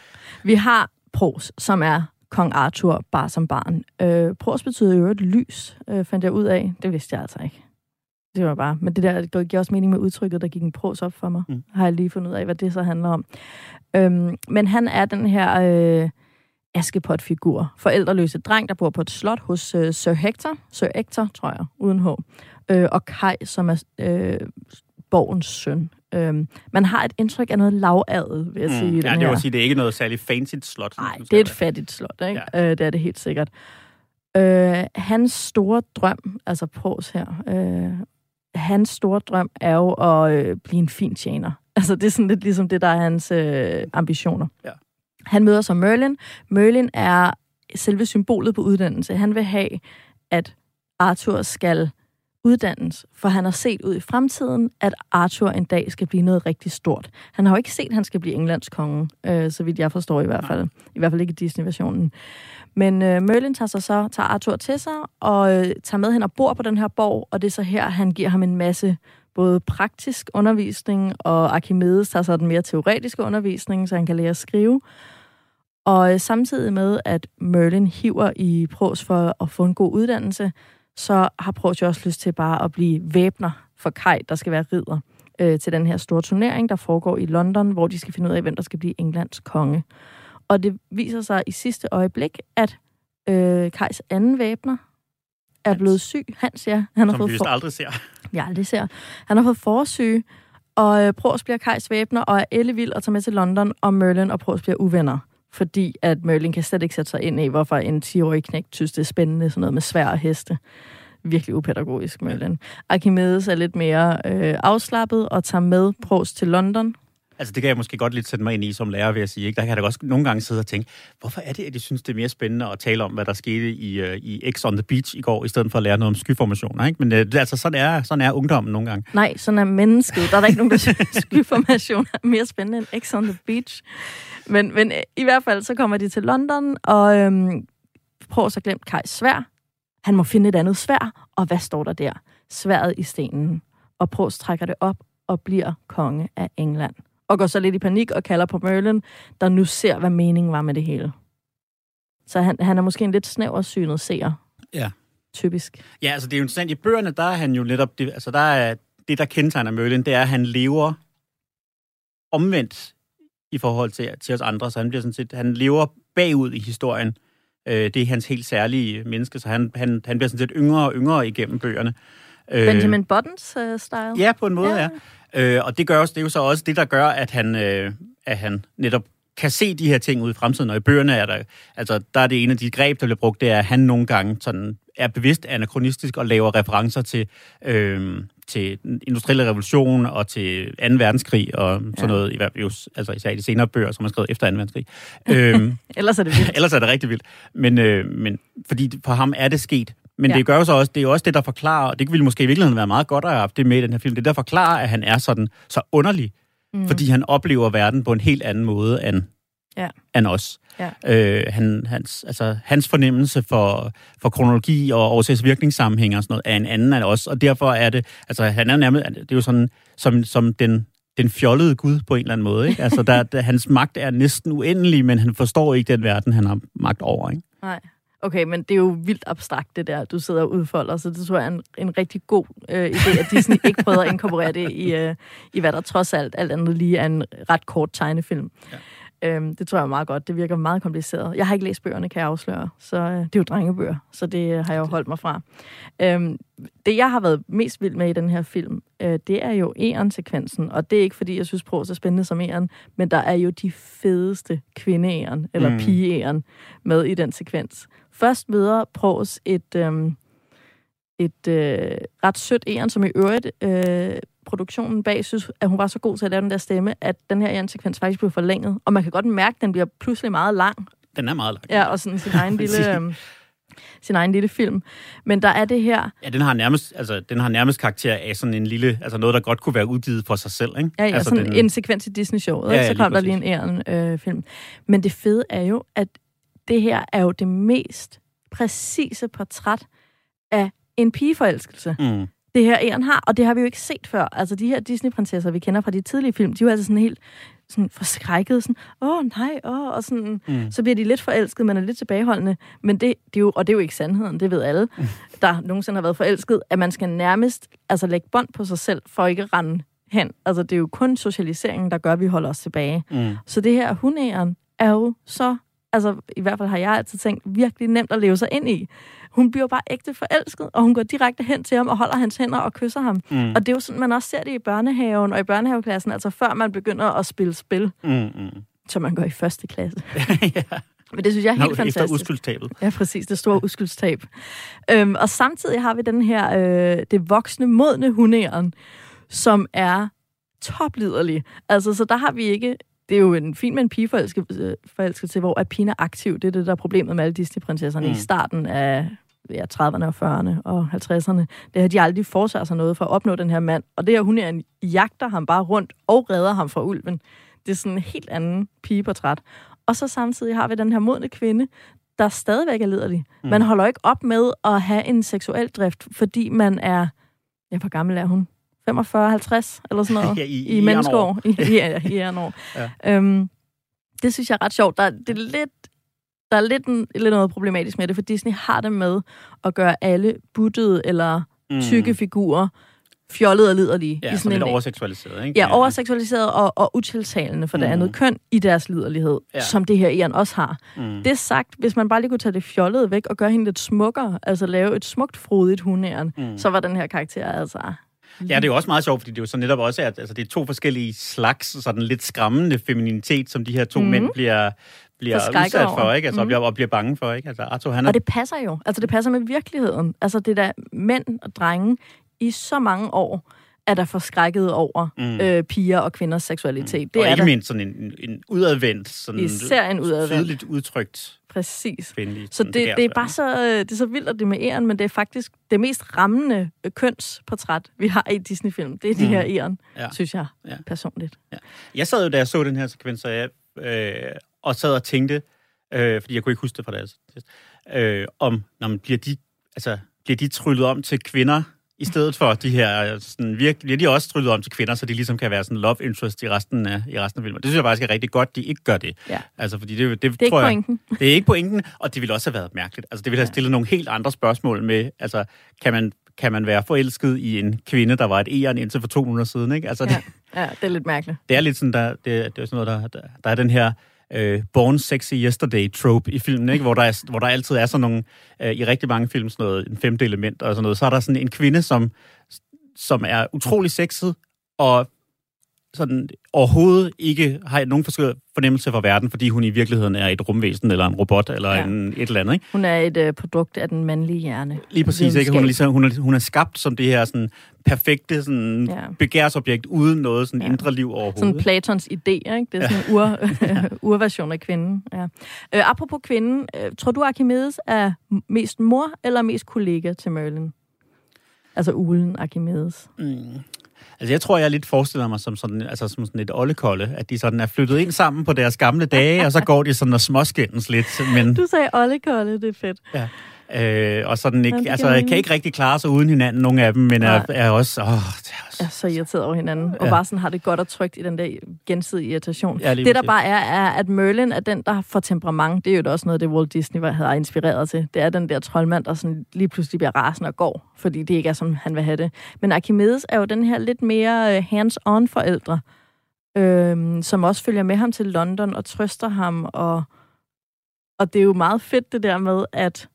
vi har Pros, som er kong Arthur bare som barn. Øh, Pros betyder jo et lys, øh, fandt jeg ud af. Det vidste jeg altså ikke. Det var bare, men det der det giver også mening med udtrykket, der gik en pros op for mig. Mm. Har jeg lige fundet ud af, hvad det så handler om. Øhm, men han er den her øh, Askepot-figur. Forældreløse dreng, der bor på et slot hos øh, Sir Hector. Sir Hector, tror jeg, uden H. Øh, og Kai, som er øh, borgens søn. Øhm, man har et indtryk af noget lavadel, vil jeg sige. Mm. den Ja, det her. vil sige, det er ikke noget særligt fancy slot. Nej, det er et fattigt slot, ikke? Ja. Øh, det er det helt sikkert. Øh, hans store drøm, altså Pros her, øh, hans store drøm er jo at øh, blive en fin tjener. <laughs> Altså, det er sådan lidt ligesom det, der er hans øh, ambitioner. Ja. Han møder så Merlin. Merlin er selve symbolet på uddannelse. Han vil have, at Arthur skal uddannes, for han har set ud i fremtiden, at Arthur en dag skal blive noget rigtig stort. Han har jo ikke set, at han skal blive Englands konge, øh, så vidt jeg forstår i hvert fald. I hvert fald ikke i Disney-versionen. Men øh, Merlin tager sig så tager Arthur til sig og øh, tager med hen og bor på den her borg, og det er så her, han giver ham en masse både praktisk undervisning, og Archimedes tager så den mere teoretiske undervisning, så han kan lære at skrive. Og øh, samtidig med, at Merlin hiver i Pros for at få en god uddannelse, så har Pros jo også lyst til bare at blive væbner for Kai, der skal være ridder øh, til den her store turnering, der foregår i London, hvor de skal finde ud af, hvem der skal blive Englands konge. Og det viser sig i sidste øjeblik, at øh, Kajs anden væbner er Hans. blevet syg. Hans, ja. Han har Som fået vi for- aldrig ser. vi aldrig ser. Han har fået forsyge, og øh, Pros bliver Kajs væbner, og er ellevild og tager med til London, og Merlin og Pros bliver uvenner. Fordi at Merlin kan slet ikke sætte sig ind i, hvorfor en 10-årig knægt synes, det er spændende, sådan noget med svær og heste. Virkelig upædagogisk, Merlin. Archimedes er lidt mere øh, afslappet og tager med Pros til London. Altså, det kan jeg måske godt lidt sætte mig ind i som lærer, vil jeg sige. Ikke? Der kan jeg da også nogle gange sidde og tænke, hvorfor er det, at de synes, det er mere spændende at tale om, hvad der skete i, uh, i X on the Beach i går, i stedet for at lære noget om skyformationer, ikke? Men uh, det, altså, sådan er, sådan er ungdommen nogle gange. Nej, sådan er mennesket. Der er der ikke nogen, der synes, skyformation er mere spændende end X on the Beach. Men, men øh, i hvert fald, så kommer de til London, og øhm, prøver så glemt Kajs svær. Han må finde et andet svær, og hvad står der der? Sværet i stenen. Og Prost trækker det op og bliver konge af England. Og går så lidt i panik og kalder på Merlin, der nu ser, hvad meningen var med det hele. Så han, han er måske en lidt snæversynet seer. Ja. Typisk. Ja, altså det er jo interessant. I bøgerne, der er han jo netop... Det, altså der er, det, der kendetegner Merlin, det er, at han lever omvendt i forhold til, til os andre. Så han bliver sådan set... Han lever bagud i historien. Øh, det er hans helt særlige menneske, så han, han, han bliver sådan set yngre og yngre igennem bøgerne. Øh, Benjamin Buttons uh, style. Ja, på en måde, Ja. ja. Øh, og det, gør også, det er jo så også det, der gør, at han, øh, at han netop kan se de her ting ud i fremtiden. Og i bøgerne er der, altså, der er det ene af de greb, der bliver brugt, det er, at han nogle gange sådan, er bevidst anachronistisk og laver referencer til, øh, til den industrielle revolution og til 2. verdenskrig og sådan Ja. noget, i, hvert fald altså især i de senere bøger, som er skrevet efter 2. verdenskrig. <laughs> øhm, Ellers er det vildt. <laughs> Ellers er det rigtig vildt. Men, øh, men fordi for ham er det sket. Men Ja. det gør jo så også, det er jo også det, der forklarer, og det ville måske i virkeligheden være meget godt at have det med i den her film, det er der forklarer, at han er sådan så underlig, Mm. fordi han oplever verden på en helt anden måde end, Ja. end os. Ja. Øh, han, hans, altså, hans fornemmelse for, for kronologi og årsags virkningssammenhæng og sådan noget er en anden end os, og derfor er det, altså han er nærmest, det er jo sådan, som, som den, den fjollede Gud på en eller anden måde. Ikke? Altså, der, der, hans magt er næsten uendelig, men han forstår ikke den verden, han har magt over. Ikke? Nej. Okay, men det er jo vildt abstrakt, det der, du sidder og udfolder, så det tror jeg er en, en rigtig god øh, idé, at Disney ikke prøver at inkorporere det i, øh, i, hvad der trods alt alt andet lige er en ret kort tegnefilm. Ja. Øhm, det tror jeg er meget godt. Det virker meget kompliceret. Jeg har ikke læst bøgerne, kan jeg afsløre, så øh, det er jo drengebøger, så det øh, har jeg jo holdt mig fra. Øhm, det, jeg har været mest vild med i den her film, øh, det er jo Eon-sekvensen, og det er ikke, fordi jeg synes, Pros er spændende som Eon, men der er jo de fedeste kvinde eller mm. Mm. pige med i den sekvens. Først møder Pros et, øhm, et øh, ret sødt Eon, som i øvrigt øh, produktionen bag synes, at hun var så god til at lave den der stemme, at den her Eon-sekvens faktisk blev forlænget. Og man kan godt mærke, at den bliver pludselig meget lang. Den er meget lang. Ja, og sådan sin <laughs> egen lille... Øhm, sin egen lille film. Men der er det her... Ja, den har nærmest, altså, den har nærmest karakter af sådan en lille, altså noget, der godt kunne være udgivet for sig selv, ikke? Ja, ja altså, sådan den, en sekvens i Disney-showet, Ja, ja, så kom der lige en æren øh, film. Men det fede er jo, at det her er jo det mest præcise portræt af en pigeforelskelse. Mm. det her æren har, og det har vi jo ikke set før. Altså de her Disney-prinsesser, vi kender fra de tidlige film, de er jo altså sådan helt sådan forskrækket, sådan, åh nej, åh, og sådan, Mm. så bliver de lidt forelsket, man er lidt tilbageholdende, men det, det er jo, og det er jo ikke sandheden, det ved alle, <laughs> der nogensinde har været forelsket, at man skal nærmest altså lægge bånd på sig selv, for ikke at rende hen. Altså det er jo kun socialiseringen, der gør, at vi holder os tilbage. Mm. Så det her hundæren er jo så, altså i hvert fald har jeg altid tænkt, virkelig nemt at leve sig ind i. Hun bliver bare ægte forelsket, og hun går direkte hen til ham og holder hans hænder og kysser ham. Mm. Og det er jo sådan, man også ser det i børnehaven og i børnehaveklassen, altså før man begynder at spille spil, Mm. Mm. som man gør i første klasse. <laughs> ja. Men det synes jeg er helt Nå, fantastisk. efter udskyldtabet. Ja, præcis. Det store uskyldstab. Øhm, og samtidig har vi den her, øh, det voksne, modne hundeæren, som er topliderlig. Altså, så der har vi ikke... Det er jo en fin med en pigeforelskelse, forelskelse, hvor at pigen er aktiv. Det er det, der er problemet med alle Disney-prinsesserne mm. I starten af ja, 30'erne og 40'erne og 50'erne. Det har de aldrig foretaget sig noget for at opnå den her mand. Og det her hundeæren jagter ham bare rundt og redder ham fra ulven. Det er sådan en helt anden pigeportræt. Og så samtidig har vi den her modne kvinde, der stadigvæk er liderlig. Mm. Man holder ikke op med at have en seksuel drift, fordi man er... Ja, hvor gammel er hun? 45, 50 eller sådan noget? <laughs> Ja, i- I, i menneskeår. I, <laughs> ja, i jernår. Ja. Øhm, det synes jeg er ret sjovt. Der, det er lidt, der er lidt, en, lidt noget problematisk med det, for Disney har det med at gøre alle buttede eller tykke Mm. figurer fjollede og liderlige. Ja, i sådan lidt en, overseksualiseret, ikke? Ja, overseksualiseret og, og utiltalende for det Mm. andet køn i deres liderlighed, ja. Som det her Ian også har. Mm. Det sagt, hvis man bare lige kunne tage det fjollede væk og gøre hende lidt smukkere, altså lave et smukt, frodigt hundæren, mm. Mm. så var den her karakter altså... Ja, det er jo også meget sjovt, fordi det er jo så netop også, at altså, det er to forskellige slags, sådan lidt skræmmende femininitet, som de her to Mhm. mm. mænd bliver, bliver Forskrækket udsat for, ikke? Altså, Mhm. mm. og, bliver, og bliver bange for, ikke? Altså, Arthur, han er... Og det passer jo. Altså, det passer med virkeligheden. Altså, det der mænd og drenge i så mange år er der forskrækket over mm. øh, piger og kvinders seksualitet. Mm. Det og er ikke der mindst sådan en, en udadvendt, sådan Især en udadvendt. tydeligt udtrykt præcis. kvindelig Så det, det, er bare så, øh, det er så vildt, at det med æren, men det er faktisk det mest rammende øh, kønsportræt, vi har i Disney-film. Det er de Mm. her æren, ja. Ja. synes jeg Ja. personligt. Jeg sad jo, da jeg så den her sekvens, og, jeg, øh, og sad og tænkte, øh, fordi jeg kunne ikke huske det fra deres test, øh, om, når man bliver de, altså, bliver de tryllet om til kvinder, i stedet for de her, sådan, virkelig, de også tryllet om til kvinder, så de ligesom kan være sådan love interest i resten af, i resten af filmen. Det synes jeg faktisk er rigtig godt, de ikke gør det. Ja. Altså, fordi det, det, Det er ikke tror jeg, pointen. <laughs> det er ikke pointen, og det ville også have været mærkeligt. Altså, det ville have Ja. stillet nogle helt andre spørgsmål med, altså, kan man, kan man være forelsket i en kvinde, der var et æren indtil for 200 siden, ikke? Altså, Ja. det, ja, det er lidt mærkeligt. det er lidt sådan, der, det, det er sådan noget, der, der, der er den her øh, Born Sexy Yesterday-trope i filmen, ikke? Hvor, der er, hvor der altid er sådan nogle, øh, i rigtig mange film, sådan noget, en femte element og sådan noget, så er der sådan en kvinde, som, som er utrolig sexet, og sådan overhovedet ikke har nogen fornemmelse for verden, fordi hun i virkeligheden er et rumvæsen, eller en robot, eller Ja. en, et eller andet, ikke? Hun er et øh, produkt af den mandlige hjerne. Lige præcis, ikke? Hun er, ligesom, hun, er, hun er skabt som det her sådan, perfekte sådan, Ja. begærsobjekt, uden noget sådan, Ja. indre liv overhovedet. Sådan Platons idé, ikke? Det er sådan en ur, <laughs> <laughs> urversion af kvinden. Ja. Øh, apropos kvinden, øh, tror du, Archimedes er mest mor eller mest kollega til Merlin? Altså ulen Archimedes. Mm. Altså, jeg tror, jeg lidt forestiller mig som sådan, altså, som sådan et oldekolde, at de sådan er flyttet ind sammen på deres gamle dage, og så går de sådan og småskændes lidt, men, Du sagde Ollekolde, det er fedt. Øh, og sådan ikke, Ja, det altså, kan ikke rigtig klare sig uden hinanden, nogle af dem, men er, Nej. er også, åh, det er også Jeg er så irriteret over hinanden, og Ja. bare sådan har det godt og trygt i den der gensidige irritation. Ja, det, der præcis. bare er, er, at Merlin er den, der får temperament. Det er jo da også noget, det Walt Disney var- havde inspireret til. Det er den der troldmand, der sådan lige pludselig bliver rasende og går, fordi det ikke er, som han vil have det. Men Archimedes er jo den her lidt mere øh, hands-on forældre, øhm, som også følger med ham til London og trøster ham. Og, og det er jo meget fedt det der med, at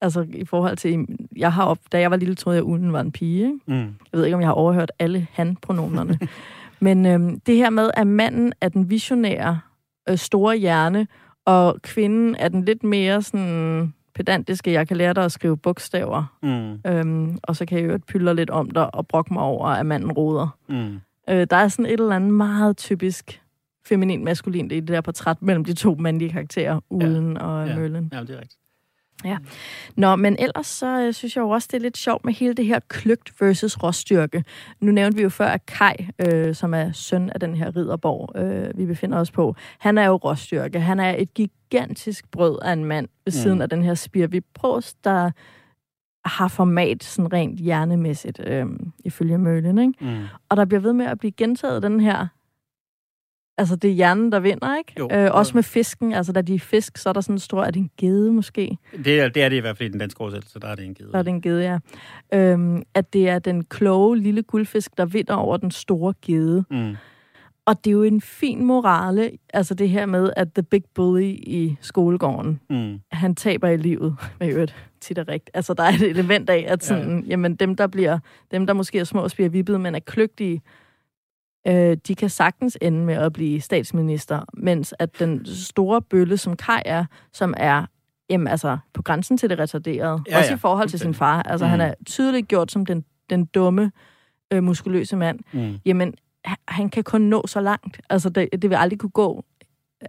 altså i forhold til, jeg har op, da jeg var lille, troede jeg, at Ulen var en pige, ikke? Mm. Jeg ved ikke, om jeg har overhørt alle han-pronomerne. <laughs> Men øhm, det her med, at manden er den visionære, øh, store hjerne, og kvinden er den lidt mere sådan pedantiske, jeg kan lære dig at skrive bogstaver, Mm. øhm, og så kan jeg jo pylle lidt om dig og brokke mig over, at manden roder. Mm. Øh, der er sådan et eller andet meget typisk feminin maskulint i det der portræt mellem de to mandlige karakterer, Ulen ja. og Ja. Merlin. Ja, det er rigtigt. Nå, men ellers så øh, synes jeg jo også, det er lidt sjovt med hele det her kløgt versus råstyrke. Nu nævnte vi jo før, at Kai, øh, som er søn af den her ridderborg, øh, vi befinder os på, han er jo råstyrke. Han er et gigantisk brød af en mand ved siden Mm. af den her spirvipros, der har format sådan rent hjernemæssigt, øh, ifølge Merlin, ikke? Mm. Og der bliver ved med at blive gentaget den her... Altså, det er hjernen, der vinder, ikke? Jo. øh, også med fisken. Altså, da de er fisk, så er der sådan en stor... Er det en gede, måske? Det, er, det er det i hvert fald i den danske oversættelse, der er det en gede. Der er det en gede, ja. Øhm, at det er den kloge lille guldfisk, der vinder over den store gede. Mm. Og det er jo en fin morale, altså det her med, at the big bully i skolegården, Mm. han taber i livet, <laughs> med øvrigt tit og rigtigt. Altså der er et element af, at sådan, ja. jamen dem, der bliver, dem, der måske er små og bliver vippet, men er kløgtige, Øh, de kan sagtens ende med at blive statsminister, mens at den store bølle, som Kai er, som er jamen, altså, på grænsen til det retarderede, Ja, også ja, i forhold til sin far. Altså, mm. han er tydeligt gjort som den, den dumme, øh, muskuløse mand. Mm. Jamen, han, kan kun nå så langt. Altså, det, det vil aldrig kunne gå.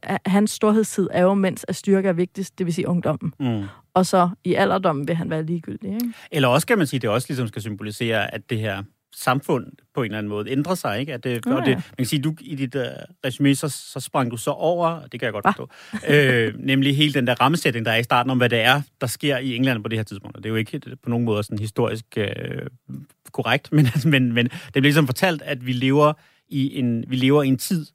Ha- Hans storhedstid er jo, mens at styrke er vigtigst, det vil sige ungdommen. Mm. Og så i alderdommen vil han være ligegyldig, ikke? Eller også kan man sige, at det også ligesom skal symbolisere, at det her samfund på en eller anden måde ændrer sig, ikke? At det, Ja, og det, man kan sige, du i dit uh, resume, så, så sprang du så over, det kan jeg godt forstå, øh, nemlig hele den der rammesætning, der er i starten om, hvad det er, der sker i England på det her tidspunkt. Og det er jo ikke på nogen måde sådan historisk øh, korrekt, <laughs> men, men, men det bliver ligesom fortalt, at vi lever i en, vi lever i en tid,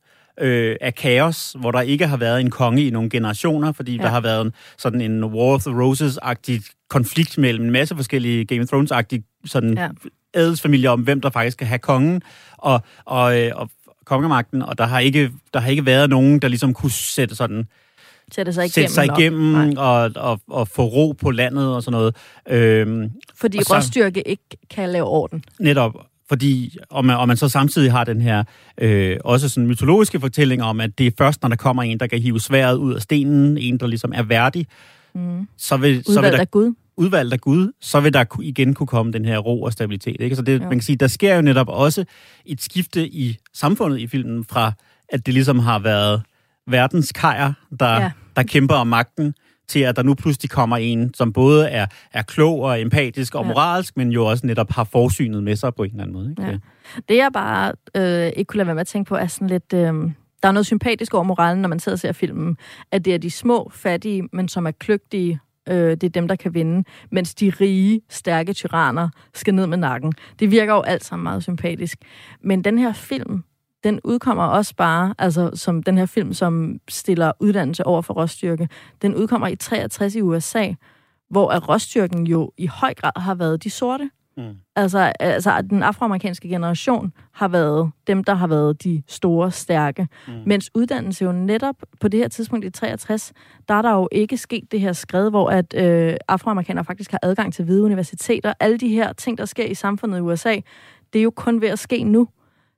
øh, af kaos, hvor der ikke har været en konge i nogle generationer, fordi ja. der har været en, sådan en War of the Roses-agtig konflikt mellem en masse forskellige Game of Thrones-agtige sådan Ja. Adelsfamilier om, hvem der faktisk skal have kongen og, og, øh, og kongemagten, og der har, ikke, der har ikke været nogen, der ligesom kunne sætte sådan Sætte sig igennem. sætte sig igennem og, og, og få ro på landet og sådan noget. Øhm, Fordi Og så- råstyrke ikke kan lave orden. Netop, fordi, og man, og man så samtidig har den her øh, også sådan mytologiske fortælling om, at det er først, når der kommer en, der kan hive sværet ud af stenen, en, der ligesom er værdig, Mm. så vil, så vil der Gud. Udvalgt af Gud, så vil der igen kunne komme den her ro og stabilitet. Ikke? Så det, Jo. man kan sige, der sker jo netop også et skifte i samfundet i filmen, fra at det ligesom har været verdens kajer, der, ja. der kæmper om magten, til at der nu pludselig kommer en, som både er, er klog og empatisk og Ja. moralsk, men jo også netop har forsynet med sig på en eller anden måde. Ikke? Ja. Det jeg bare øh, ikke kunne lade være med at tænke på, er sådan lidt... Øh, der er noget sympatisk over moralen, når man sidder og ser filmen. At det er de små, fattige, men som er kløgtige, øh, det er dem, der kan vinde. Mens de rige, stærke tyranner skal ned med nakken. Det virker jo alt sammen meget sympatisk. Men den her film, den udkommer også bare, altså som den her film, som stiller uddannelse over for råstyrke, den udkommer i 63 i USA, hvor at råstyrken jo i høj grad har været de sorte. Mm. Altså, altså, at den afroamerikanske generation har været dem, der har været de store, stærke. Mm. Mens uddannelse jo netop på det her tidspunkt i 63, der er der jo ikke sket det her skred, hvor at øh, afroamerikanere faktisk har adgang til hvide universiteter. Alle de her ting, der sker i samfundet i USA, det er jo kun ved at ske nu.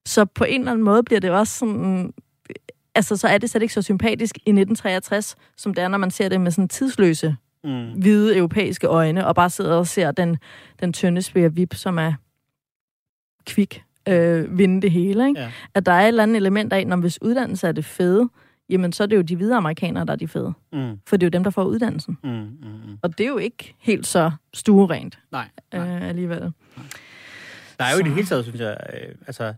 Så på en eller anden måde bliver det også sådan... Altså, så er det slet ikke så sympatisk i 1963, som det er, når man ser det med sådan tidsløse Mm. hvide europæiske øjne, og bare sidder og ser den, den tynde spære vip, som er kvik, øh, vinde det hele. Ikke? Ja. At der er et eller andet element af, når hvis uddannelse er det fede, jamen så er det jo de hvide amerikanere, der er de fede. Mm. For det er jo dem, der får uddannelsen. Mm. Mm. Mm. Og det er jo ikke helt så stuerent Nej, nej. øh, alligevel. Der er jo i det hele taget, synes jeg, øh, altså,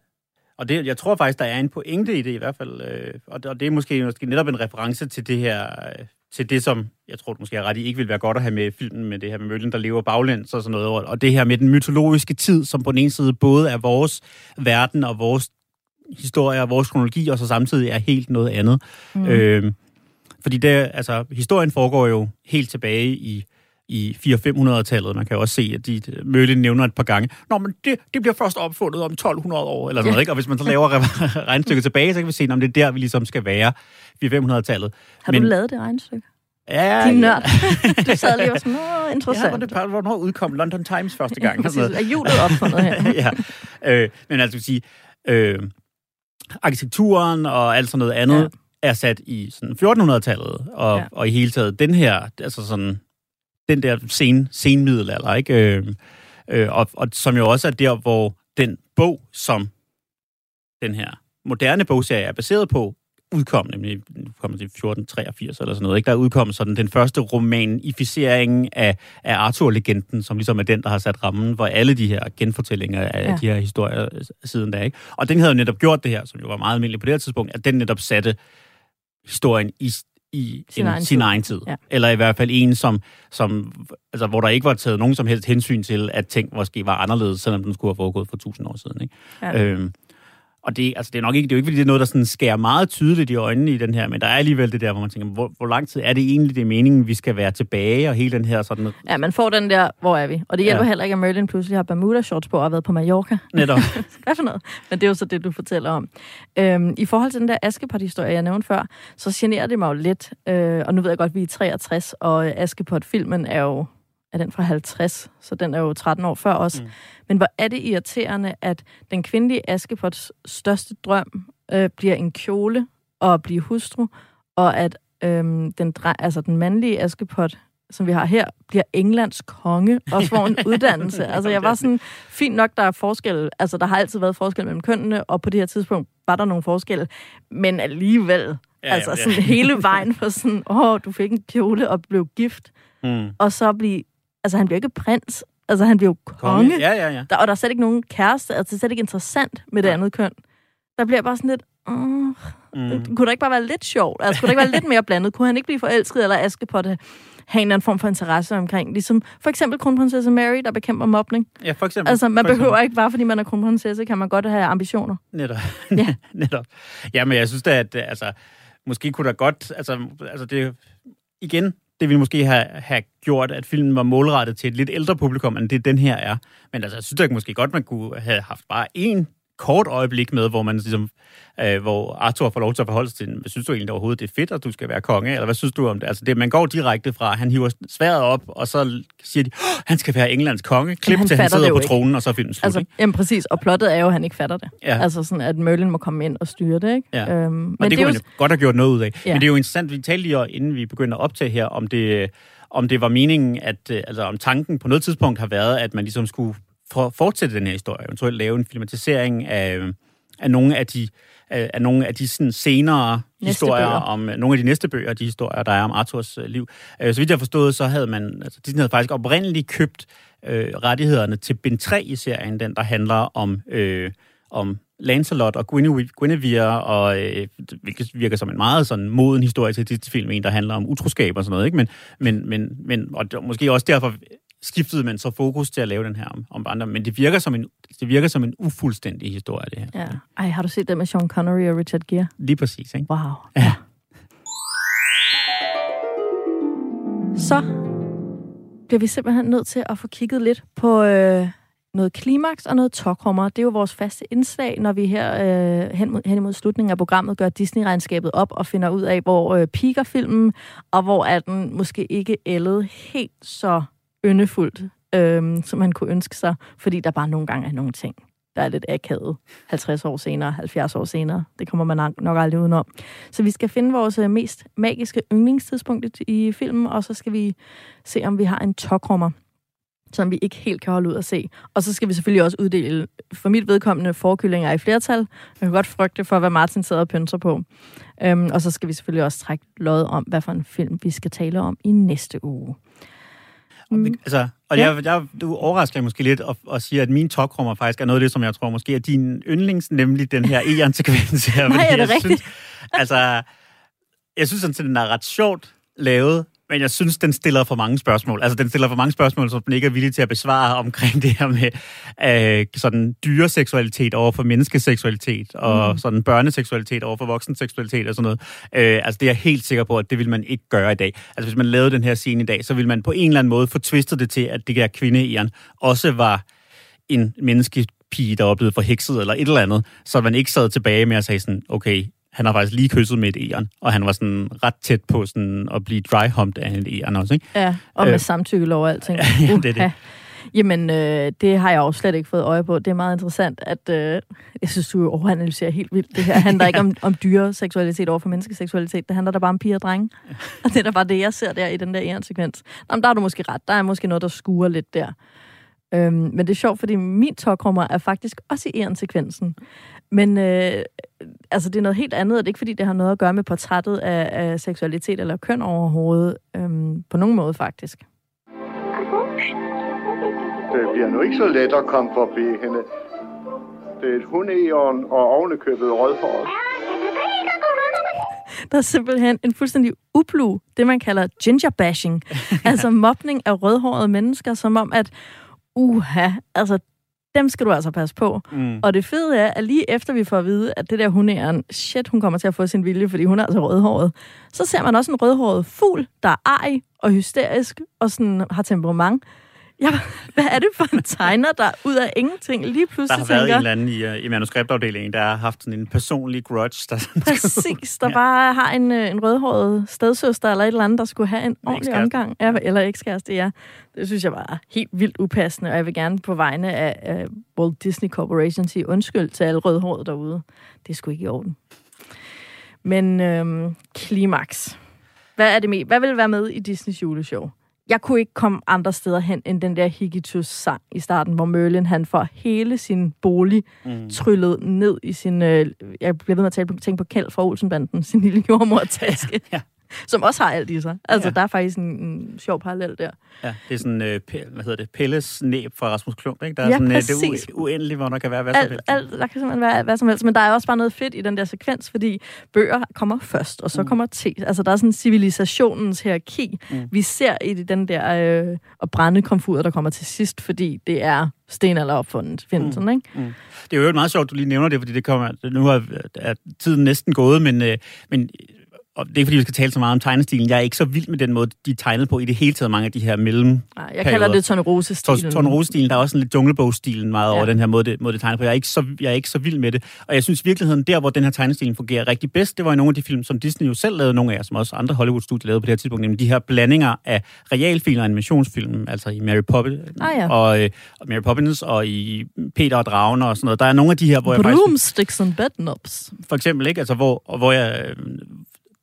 og det, jeg tror faktisk, der er en pointe i det i hvert fald, øh, og, det, og det er måske, måske netop en reference til det her, øh, til det, som jeg tror, du måske er ret i, ikke vil være godt at have med filmen, med det her med møllen, der lever baglæns og sådan noget, og, og det her med den mytologiske tid, som på den ene side både er vores verden og vores historie og vores kronologi, og så samtidig er helt noget andet. Mm. Øh, fordi det, altså, historien foregår jo helt tilbage i i 400-500-tallet. Man kan jo også se, at de Merlin nævner et par gange. Nå, men det, det bliver først opfundet om 1200 år, eller sådan noget, ikke? Og hvis man så laver re- <laughs> regnstykket tilbage, så kan vi se, om det er der, vi ligesom skal være, 400-500-tallet. Har men, du lavet det regnestykke? Ja, Din nørd. <laughs> du sad lige og sådan, åh, Ja, interessant. hvor det, hvornår udkom London Times første gang? Præcis. Er hjulet opfundet her? <laughs> ja. Øh, men altså, sige, øh, arkitekturen og alt sådan noget andet Ja. ja. er sat i sådan 1400-tallet, og, Ja. ja. og i hele taget den her, altså sådan, den der sen, senmiddelalder, ikke? Øh, øh, og, og som jo også er der, hvor den bog, som den her moderne bogserie er baseret på, udkom, nemlig udkom til 1483 eller sådan noget, ikke? Der udkom sådan den første romanificering af, af Arthur-legenden, som ligesom er den, der har sat rammen, hvor alle de her genfortællinger af Ja. de her historier siden da, ikke? Og den havde jo netop gjort det her, som jo var meget almindeligt på det her tidspunkt, at den netop satte historien i, i Sin en, egen sin tid. egen tid. Ja. Eller i hvert fald en, som, som, altså, hvor der ikke var taget nogen som helst hensyn til, at ting måske var anderledes, selvom den skulle have foregået for tusind år siden. Ikke? Ja. Øhm, og det, altså, det er nok ikke, det er jo ikke, fordi det er noget, der sådan skærer meget tydeligt i øjnene i den her, men der er alligevel det der, hvor man tænker, hvor, hvor lang tid er det egentlig, det er meningen, vi skal være tilbage, og hele den her sådan Ja, man får den der, hvor er vi? Og det hjælper Ja. heller ikke, at Merlin pludselig har Bermuda-shorts på og har været på Mallorca. netop. <laughs> Hvad for noget? Men det er jo så det, du fortæller om. Øhm, I forhold til den der Askepot-historie, jeg nævnte før, så generer det mig jo lidt. Øh, og nu ved jeg godt, at vi er 63, og Askepot-filmen er jo er den fra 50, så den er jo 13 år før os. Mm. Men hvor er det irriterende, at den kvindelige Askepots største drøm øh, bliver en kjole og at blive hustru, og at øhm, den, altså den mandlige Askepot, som vi har her, bliver Englands konge, og får en <laughs> uddannelse. Altså, jeg var sådan, fint nok, der er forskel. Altså, der har altid været forskel mellem kønnene, og på det her tidspunkt var der nogle forskelle. Men alligevel, ja, altså ja, ja. sådan hele <laughs> vejen fra sådan, åh, du fik en kjole og blev gift, mm. og så blive, altså han bliver ikke prins, altså han bliver konge. konge. Ja, ja, ja. Der, og der er slet ikke nogen kæreste, altså det er slet ikke interessant med det ja. andet køn. Der bliver bare sådan lidt, åh, mm. kunne der ikke bare være lidt sjovt? Altså kunne der ikke være lidt mere blandet? Kunne han ikke blive forelsket, eller Askepot have en eller anden form for interesse omkring? Ligesom for eksempel kronprinsesse Mary, der bekæmper mobning. Ja, for eksempel. Altså man for behøver eksempel. ikke bare, fordi man er kronprinsesse, kan man godt have ambitioner. Netop. Ja. <laughs> Netop. Ja, men jeg synes da, at altså, måske kunne der godt, altså, altså det, igen, det ville måske have, have gjort, at filmen var målrettet til et lidt ældre publikum, end det den her er. Men altså, jeg synes da måske godt, man kunne have haft bare én kort øjeblik med, hvor man ligesom, øh, hvor Arthur får lov til at forholde sig til, hvad synes du egentlig overhovedet, det er fedt, at du skal være konge, eller hvad synes du om det? Altså, det, man går direkte fra, han hiver sværet op, og så siger de, oh, han skal være Englands konge, klip han til, han sidder på ikke. tronen, og så filmen slut, altså, ikke? Jamen præcis, og plottet er jo, at han ikke fatter det. Ja. Altså sådan, at Merlin må komme ind og styre det, ikke? Ja. Øhm, men det, det kunne jo... godt have gjort noget ud af. Ja. Men det er jo interessant, vi talte lige, inden vi begynder at optage her, om det, om det var meningen, at, øh, altså om tanken på noget tidspunkt har været, at man ligesom skulle for, fortsætte den her historie, eventuelt lave en filmatisering af, af nogle af de, af, af nogle af de sådan, senere næste historier, bøger. om nogle af de næste bøger, de historier, der er om Arthurs uh, liv. Uh, så vidt jeg forstået, så havde man, altså Disney havde faktisk oprindeligt købt uh, rettighederne til bind 3 i serien, den der handler om, uh, om Lancelot og Guinevere, og øh, hvilket virker som en meget sådan moden historie til dit film, en der handler om utroskab og sådan noget, ikke? Men, men, men, men og måske også derfor skiftede man så fokus til at lave den her om, om andre, men det virker som en, det virker som en ufuldstændig historie, det her. Ja. Ej, har du set det med Sean Connery og Richard Gere? Lige præcis, ikke? Wow. Ja. Så bliver vi simpelthen nødt til at få kigget lidt på øh, noget klimaks og noget tokrummer. Det er jo vores faste indslag, når vi her øh, hen, mod, hen imod slutningen af programmet gør Disney-regnskabet op og finder ud af, hvor øh, piker filmen, og hvor er den måske ikke ældet helt så yndefuldt, øhm, som man kunne ønske sig, fordi der bare nogle gange er nogle ting, der er lidt akavet 50 år senere, 70 år senere. Det kommer man nok aldrig udenom. Så vi skal finde vores øh, mest magiske yndlingstidspunkt i filmen, og så skal vi se, om vi har en tokrummer som vi ikke helt kan holde ud at se. Og så skal vi selvfølgelig også uddele, for mit vedkommende, forkyllinger i flertal. Jeg kan godt frygte for, hvad Martin sidder og pynser på. Øhm, og så skal vi selvfølgelig også trække lod om, hvad for en film vi skal tale om i næste uge. Mm. Altså, og ja. jeg, jeg, du overrasker måske lidt og, og siger, at min tokrummer faktisk er noget af det, som jeg tror måske er din yndlings, nemlig den her Eon-sekvens her. <laughs> Nej, er det rigtigt? Synes, altså, jeg synes sådan, at den er ret sjovt lavet, men jeg synes, den stiller for mange spørgsmål. Altså, den stiller for mange spørgsmål, som den ikke er villig til at besvare omkring <laughs> det her med øh, sådan dyreseksualitet over for menneskeseksualitet, og mm. sådan børneseksualitet over for voksenseksualitet og sådan noget. Øh, altså, det er jeg helt sikker på, at det vil man ikke gøre i dag. Altså, hvis man lavede den her scene i dag, så vil man på en eller anden måde få twistet det til, at det der kvinde i også var en menneskepige, der var blevet forhekset eller et eller andet, så man ikke sad tilbage med at sige sådan, okay, han har faktisk lige kysset med et æren, og han var sådan ret tæt på sådan at blive dry-humped af en æren også, ikke? Ja, og med øh, samtykkelov og alting. <laughs> ja, det er det. Jamen, øh, det har jeg også slet ikke fået øje på. Det er meget interessant, at øh, jeg synes, du overanalyserer helt vildt. Det her handler <laughs> ja. ikke om, om dyre seksualitet over for menneskeseksualitet. Det handler da bare om piger og drenge. Ja. <laughs> Og det er da bare det, jeg ser der i den der æren-sekvens. Nå, der har du måske ret. Der er måske noget, der skuer lidt der. Øhm, men det er sjovt, fordi min tokrummer er faktisk også i æren-sekvensen. Men øh, altså, det er noget helt andet, og det er ikke, fordi det har noget at gøre med portrættet af, af seksualitet eller køn overhovedet. Øhm, på nogen måde, faktisk. Det bliver nu ikke så let at komme forbi hende. Det er et hundeæren og ovenikøbet rødhåret. <laughs> Der er simpelthen en fuldstændig uplu, det man kalder gingerbashing. <laughs> altså mobning af rødhårede mennesker, som om at, uha, altså dem skal du altså passe på. Mm. Og det fede er, at lige efter vi får at vide, at det der hundeæren, shit, hun kommer til at få sin vilje, fordi hun er altså rødhåret, så ser man også en rødhåret fugl, der er ej og hysterisk og sådan har temperament. Ja, hvad er det for en tegner, der ud af ingenting lige Der pludselig har været tænker... en eller anden i, øh, i manuskriptafdelingen, der har haft sådan en personlig grudge. Der Præcis, der bare har en, øh, en rødhåret stedsøster eller et eller andet, der skulle have en ordentlig omgang. Ja, eller ekskæreste, ja. Det synes jeg var helt vildt upassende, og jeg vil gerne på vegne af, af Walt Disney Corporation sige undskyld til alle rødhårede derude. Det er sgu ikke i orden. Men øhm, klimaks. Hvad er det med? Hvad vil være med i Disneys juleshow? Jeg kunne ikke komme andre steder hen end den der Higitus sang i starten, hvor Merlin han får hele sin bolig mm. tryllet ned i sin... Øh, jeg bliver ved med at tale på, tænke på Kjeld fra Olsenbanden, <laughs> sin lille jordmortaske, Ja. <laughs> som også har alt i sig. Altså, Ja. der er faktisk en, en sjov parallel der. Ja, det er sådan, øh, pe- hvad hedder det, Pelles næb fra Rasmus Klump, ikke? Der er Ja, sådan øh, det præcis. u- uendelige, hvor der kan være hvad som Alt, helst. alt, der kan simpelthen være hvad som helst, men der er også bare noget fedt i den der sekvens, fordi bøger kommer først, og så mm. kommer te. Altså, der er sådan civilisationens hierarki, mm. vi ser i den der øh, og brænde komfuret, der kommer til sidst, fordi det er stenalder opfundet, findelsen, mm. ikke? Det er jo meget sjovt, du lige nævner det, fordi det kommer, nu er, er tiden næsten gået, men, øh, men og det er ikke, fordi vi skal tale så meget om tegnestilen. Jeg er ikke så vild med den måde, de tegnet på i det hele taget, mange af de her mellem Nej, jeg kalder det Tornerose-stilen. Tornerose-stilen, der er også sådan lidt junglebog-stilen meget Ja. over den her måde, det, måde det tegner på. Jeg er, ikke så, jeg er ikke så vild med det. Og jeg synes i virkeligheden, der hvor den her tegnestil fungerer rigtig bedst, det var i nogle af de film, som Disney jo selv lavede, nogle af jer, som også andre Hollywood-studier lavede på det her tidspunkt, nemlig de her blandinger af realfilm og animationsfilm, altså i Mary Poppins, Ah, ja. og, øh, Mary Poppins og i Peter og Dragen og sådan noget. Der er nogle af de her, hvor jeg faktisk Broomsticks and bedknobs. for eksempel, ikke? Altså, hvor, hvor jeg...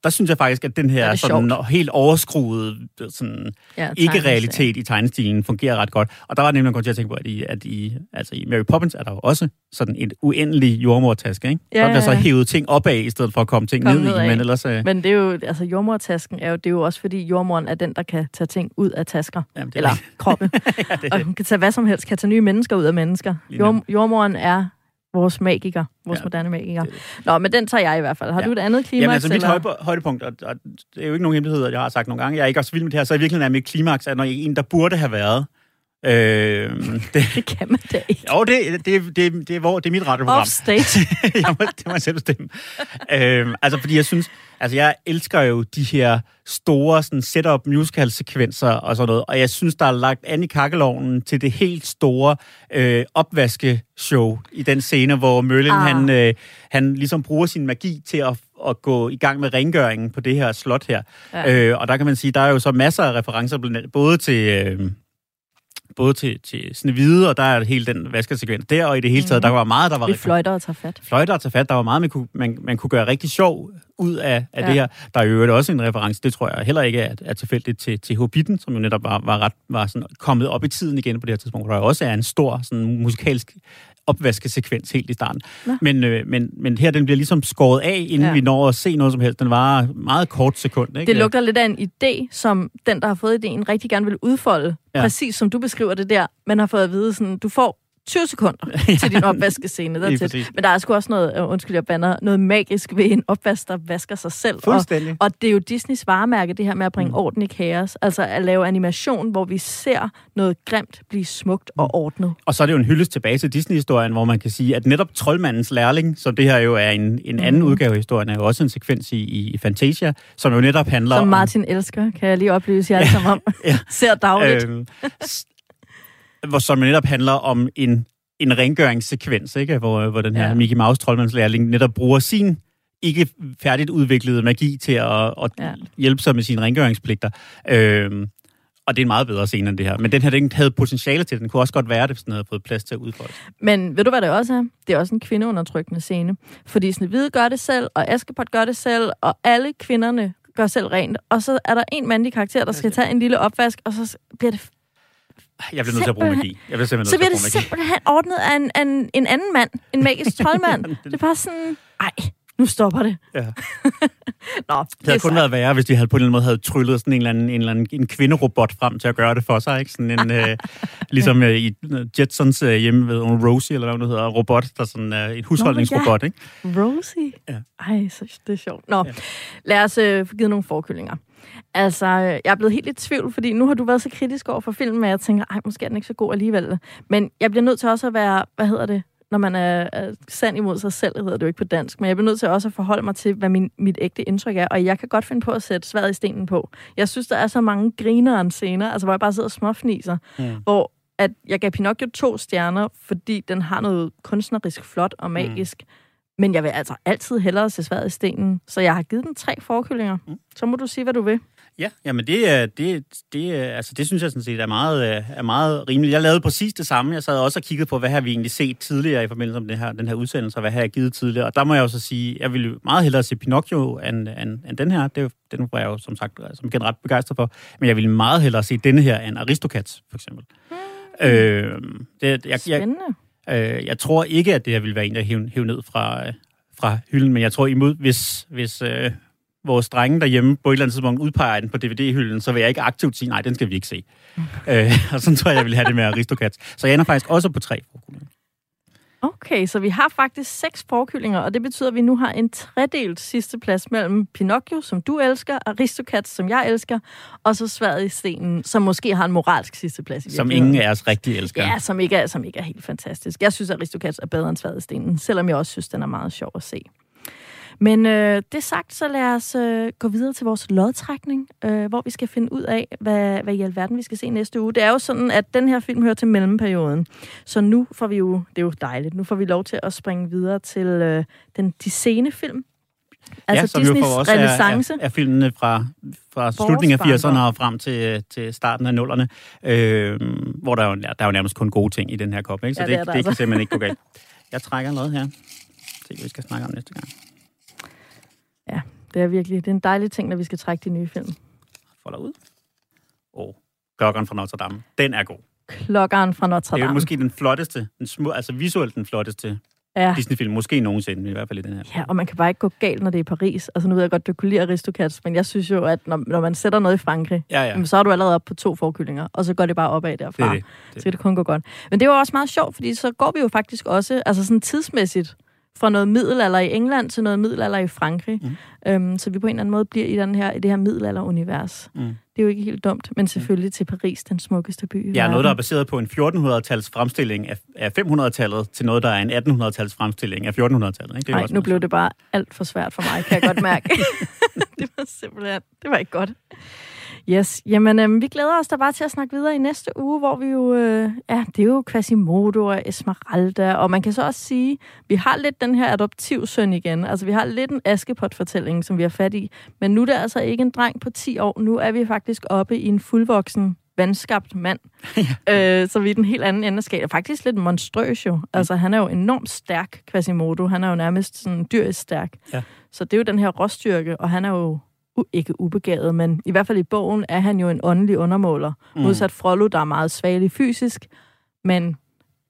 Der synes jeg faktisk, at den her er sådan, sjovt. helt overskruede sådan, Ja, ikke-realitet i tegnestilen fungerer ret godt. Og der var nemlig grund til at tænke på, at i, at i, altså i Mary Poppins er der jo også sådan et uendelig jordmortaske, ikke? Ja, der bliver så hævet ting opad, i stedet for at komme ting Kom ned nedad. i. Men ellers... Øh, Men det er jo, altså jordmortasken er jo, det er jo også fordi jordmoren er den, der kan tage ting ud af tasker. Jamen, det er eller <laughs> kroppe. ja, det, og hun kan tage hvad som helst, kan tage nye mennesker ud af mennesker. Jord, jordmoren er vores magiker, vores Ja, moderne magiker. det Nå, men den tager jeg i hvert fald. Har Ja. du et andet klimaks? Jamen altså mit højde, højdepunkt, og, og det er jo ikke nogen hemmelighed, jeg har sagt nogle gange, jeg er ikke også vild med det her, så i virkeligheden er mit klimaks, at når en, der burde have været, øh, <laughs> det, Det kan man da ikke. jo, det, det, det, det, er, hvor, det er mit radioprogram. Offstage. <laughs> jeg må, det må jeg selv bestemme. øhm, altså, fordi jeg synes, altså jeg elsker jo de her store sådan setup musical-sekvenser og sådan noget, og jeg synes, der er lagt an i kakkelovnen til det helt store øh, opvaskeshow i den scene, hvor Merlin, Ah. han, øh, han ligesom bruger sin magi til at, at gå i gang med rengøringen på det her slot her. Ja. Øh, og der kan man sige, der er jo så masser af referencer, både til... Øh, både til, til Snevide, og der er hele den vaskesekvens der, og i det hele taget, Mhm. der var meget, der var Vi fløjter og tager fat. fløjter at tage fat. Der var meget, man kunne, man, man kunne gøre rigtig sjov ud af, af Ja. det her. Der er jo også en reference, det tror jeg heller ikke er, er tilfældigt, til, til Hobbiten, som jo netop var, var, ret, var sådan kommet op i tiden igen på det her tidspunkt, der også er en stor sådan, musikalsk opvaskesekvens helt i starten. Men, øh, men, men her, den bliver ligesom skåret af, inden Ja. vi når at se noget som helst. Den var meget kort sekund. Ikke? Det lugter lidt af en idé, som den, der har fået ideen, rigtig gerne vil udfolde. Ja. Præcis som du beskriver det der. Man har fået at vide, sådan, du får 20 sekunder <laughs> til din opvaskescene. It. præcis. Men der er sgu også noget, uh, undskyld jeg banner, noget magisk ved en opvask, der vasker sig selv. Og, Fuldstændig. og det er jo Disneys varemærke, det her med at bringe mm. orden i kaos. Altså at lave animation, hvor vi ser noget grimt blive smukt og ordnet. Og så er det jo en hyldest tilbage til Disney-historien, hvor man kan sige, at netop Troldmandens lærling, som det her jo er en, en anden Mhm. udgave af historien, er jo også en sekvens i, i Fantasia, som jo netop handler Som om... Martin elsker, kan jeg lige oplyse jer alle sammen om. <laughs> ja. Ser dagligt. Øhm, hvor som netop handler om en, en rengøringssekvens, ikke? Hvor, hvor den her Ja. Mickey Mouse troldmandslærling netop bruger sin ikke færdigt udviklede magi til at, at Ja. hjælpe sig med sine rengøringspligter. Øhm, og det er en meget bedre scene end det her. Men den her, den havde potentiale til. Den kunne også godt være det, hvis den havde fået plads til at udfolde. Men ved du, hvad det også er? Det er også en kvindeundertrykkende scene. Fordi Snevide gør det selv, og Askepot gør det selv, og alle kvinderne gør selv rent. Og så er der en mandlig karakter, der skal tage en lille opvask, og så bliver det, Jeg bliver nødt til at bruge magi. Jeg bliver simpelthen så bliver det simpelthen ordnet af en, en, en anden mand. En magisk troldmand. <laughs> det er bare sådan, ej, nu stopper det. Ja. <laughs> Nå, Det havde kun sejt. været værre, hvis de havde på en eller anden måde havde tryllet sådan en eller anden, en, eller anden en kvinderobot frem til at gøre det for sig. Ikke? Sådan en, øh, <laughs> ligesom øh, i øh, Jetsons øh, hjemme ved Rosie, eller hvad hun hedder, robot, der sådan er en husholdningsrobot. Ikke? Rosie? Ja. Ej, så det er sjovt. Nå, Ja. lad os øh, få givet nogle forkyllinger. Altså, jeg er blevet helt i tvivl, fordi nu har du været så kritisk over for filmen, at jeg tænker, ej, måske er den ikke så god alligevel. Men jeg bliver nødt til også at være, hvad hedder det, når man er, er sand imod sig selv, hedder det jo ikke på dansk, men jeg bliver nødt til også at forholde mig til, hvad min, mit ægte indtryk er, og jeg kan godt finde på at sætte sværet i stenen på. Jeg synes, der er så mange grinere scener, altså hvor jeg bare sidder og småfniser, mm. hvor at jeg gav Pinocchio to stjerner, fordi den har noget kunstnerisk flot og magisk. Mm. Men jeg vil altså altid hellere se sværet i stenen, så jeg har givet den tre forkyllinger. Mm. Så må du sige, hvad du vil. Ja, jamen det, det, det, altså det synes jeg sådan set er meget, øh, er meget rimeligt. Jeg lavede præcis det samme. Jeg sad også og kiggede på, hvad har vi egentlig set tidligere i forbindelse med den her, den her udsendelse, og hvad har jeg givet tidligere. Og der må jeg også sige, jeg ville meget hellere se Pinocchio end, end, end den her. Det, den var jeg jo som sagt som ret begejstret for. Men jeg ville meget hellere se denne her end Aristocats, for eksempel. Mm. Øh, det, jeg, Spændende. Jeg, øh, jeg tror ikke, at det her ville være en, der hæve, hæve ned fra, øh, fra hylden, men jeg tror imod, hvis, hvis øh, vores drenge derhjemme på et eller andet tidspunkt udpeger den på DVD-hylden, så vil jeg ikke aktivt sige, nej, den skal vi ikke se. øh, <laughs> og sådan tror jeg, jeg vil have det med Aristocats. Så jeg ender faktisk også på tre. Okay, så vi har faktisk seks forkyllinger, og det betyder, at vi nu har en tredelt sidste plads mellem Pinocchio, som du elsker, Aristocats, som jeg elsker, og så Sværet i stenen, som måske har en moralsk sidste plads. I som ingen af os rigtig elsker. Ja, som ikke, er, som ikke er helt fantastisk. Jeg synes, at Aristocats er bedre end Sværet i stenen, selvom jeg også synes, den er meget sjov at se. Men øh, det sagt, så lad os øh, gå videre til vores lodtrækning, øh, hvor vi skal finde ud af, hvad, hvad i alverden vi skal se næste uge. Det er jo sådan, at den her film hører til mellemperioden. Så nu får vi jo, det er jo dejligt, nu får vi lov til at springe videre til øh, den, de sene film. Altså ja, Disneys renaissance. Er, er, er filmene fra, fra slutningen af 80'erne og frem til, til starten af 0'erne, øh, hvor der er, jo, der er jo nærmest kun gode ting i den her kop, ikke? så ja, det, det, det altså. kan simpelthen ikke gå <laughs> galt. Jeg trækker noget her. Se, hvad vi skal snakke om næste gang. Ja, det er virkelig. Det er en dejlig ting, når vi skal trække de nye film. Folder ud. Og Klokkeren fra Notre Dame. Den er god. Klokkeren fra Notre Dame. Det er måske den flotteste, den små, altså visuelt den flotteste ja. Disney-film. Måske nogensinde, i hvert fald i den her. Ja, og man kan bare ikke gå galt, når det er i Paris. Altså nu ved jeg godt, du kunne lide Aristocats, men jeg synes jo, at når, når man sætter noget i Frankrig, ja, ja. så er du allerede op på to forkyllinger, og så går det bare opad derfra. Det det. det. Så kan det kun gå godt. Men det var også meget sjovt, fordi så går vi jo faktisk også, altså sådan tidsmæssigt, fra noget middelalder i England til noget middelalder i Frankrig. Mm. Øhm, så vi på en eller anden måde bliver i, den her, i det her middelalder-univers. Mm. Det er jo ikke helt dumt, men selvfølgelig mm. til Paris, den smukkeste by. Ja, noget, der er baseret på en 1400-tals fremstilling af, af 500-tallet, til noget, der er en 1800-tals fremstilling af 1400-tallet. Nej, nu blev det bare alt for svært for mig, kan jeg godt mærke. <laughs> <laughs> det var simpelthen, det var ikke godt. Yes, jamen øh, vi glæder os da bare til at snakke videre i næste uge, hvor vi jo, øh, ja, det er jo Quasimodo og Esmeralda, og man kan så også sige, vi har lidt den her adoptivsøn igen, altså vi har lidt en Askepot-fortælling, som vi har fat i, men nu er det altså ikke en dreng på 10 år, nu er vi faktisk oppe i en fuldvoksen vandskabt mand. <laughs> ja. øh, så vi er den helt anden ende af skala. Faktisk lidt monstrøs jo. Altså, han er jo enormt stærk, Quasimodo. Han er jo nærmest sådan dyrisk stærk. Ja. Så det er jo den her råstyrke, og han er jo ikke ubegavet, men i hvert fald i bogen er han jo en åndelig undermåler. Mm. Modsat Frollo, der er meget svagelig fysisk, men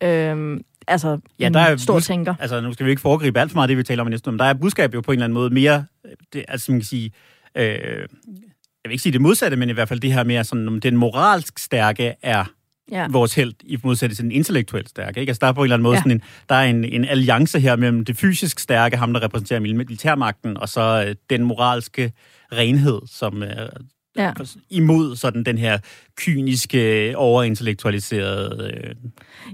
øhm, altså ja, der er stor bus- tænker. Altså, nu skal vi ikke foregribe alt for meget det, vi taler om i næste men der er budskab jo på en eller anden måde mere, det, altså man kan sige, øh, jeg vil ikke sige det modsatte, men i hvert fald det her mere sådan, den moralsk stærke er ja. vores held i modsætning til den intellektuelt stærke. Ikke? Altså, der er på en eller anden måde ja. sådan en, der er en, en alliance her mellem det fysisk stærke, ham der repræsenterer militærmagten, og så øh, den moralske renhed, som er ja. imod sådan den her kyniske, overintellektualiserede... Øh...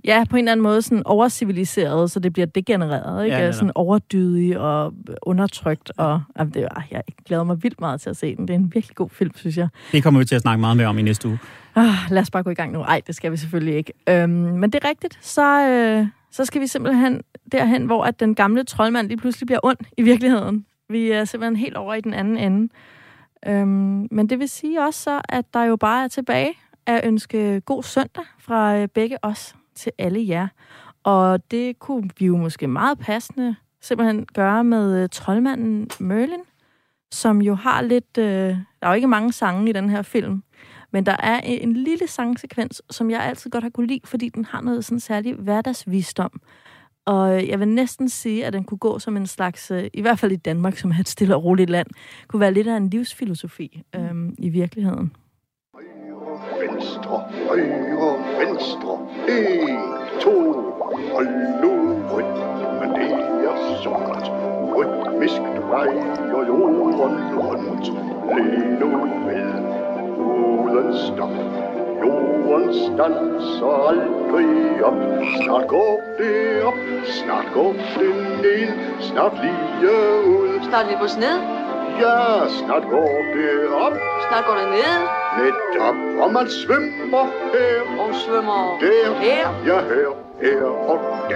Ja, på en eller anden måde sådan overciviliseret, så det bliver degenereret, ikke? Ja, sådan overdydig og undertrykt, og jamen, det, ah, jeg glæder mig vildt meget til at se den. Det er en virkelig god film, synes jeg. Det kommer vi til at snakke meget mere om i næste uge. Ah, lad os bare gå i gang nu. Nej, det skal vi selvfølgelig ikke. Øhm, men det er rigtigt, så, øh, så skal vi simpelthen derhen, hvor at den gamle troldmand lige pludselig bliver ond i virkeligheden. Vi er simpelthen helt over i den anden ende. Øhm, men det vil sige også så, at der jo bare er tilbage at ønske god søndag fra øh, begge os til alle jer. Og det kunne vi jo måske meget passende simpelthen gøre med uh, troldmanden Merlin, som jo har lidt... Øh, der er jo ikke mange sange i den her film, men der er en lille sangsekvens, som jeg altid godt har kunne lide, fordi den har noget sådan særlig hverdagsvisdom. Og jeg vil næsten sige, at den kunne gå som en slags, øh, i hvert fald i Danmark, som er et stille og roligt land, kunne være lidt af en livsfilosofi øhm, i virkeligheden. Venstre, højre, venstre, en, to, og nu ryt, men det er så godt. Rytmisk drejer jorden rundt, le nu med uden stop. Jorden stanser aldrig op. Snart går det op, snart går det ned, snart lige ud. Snart lige på sned. Ja, snart går det op, Snart går det ned. netop, og man svømmer her Og svømmer der, her. ja her, her og der.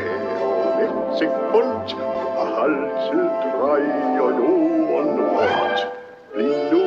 Et sekund, og altid drejer jorden rundt. Bliv nu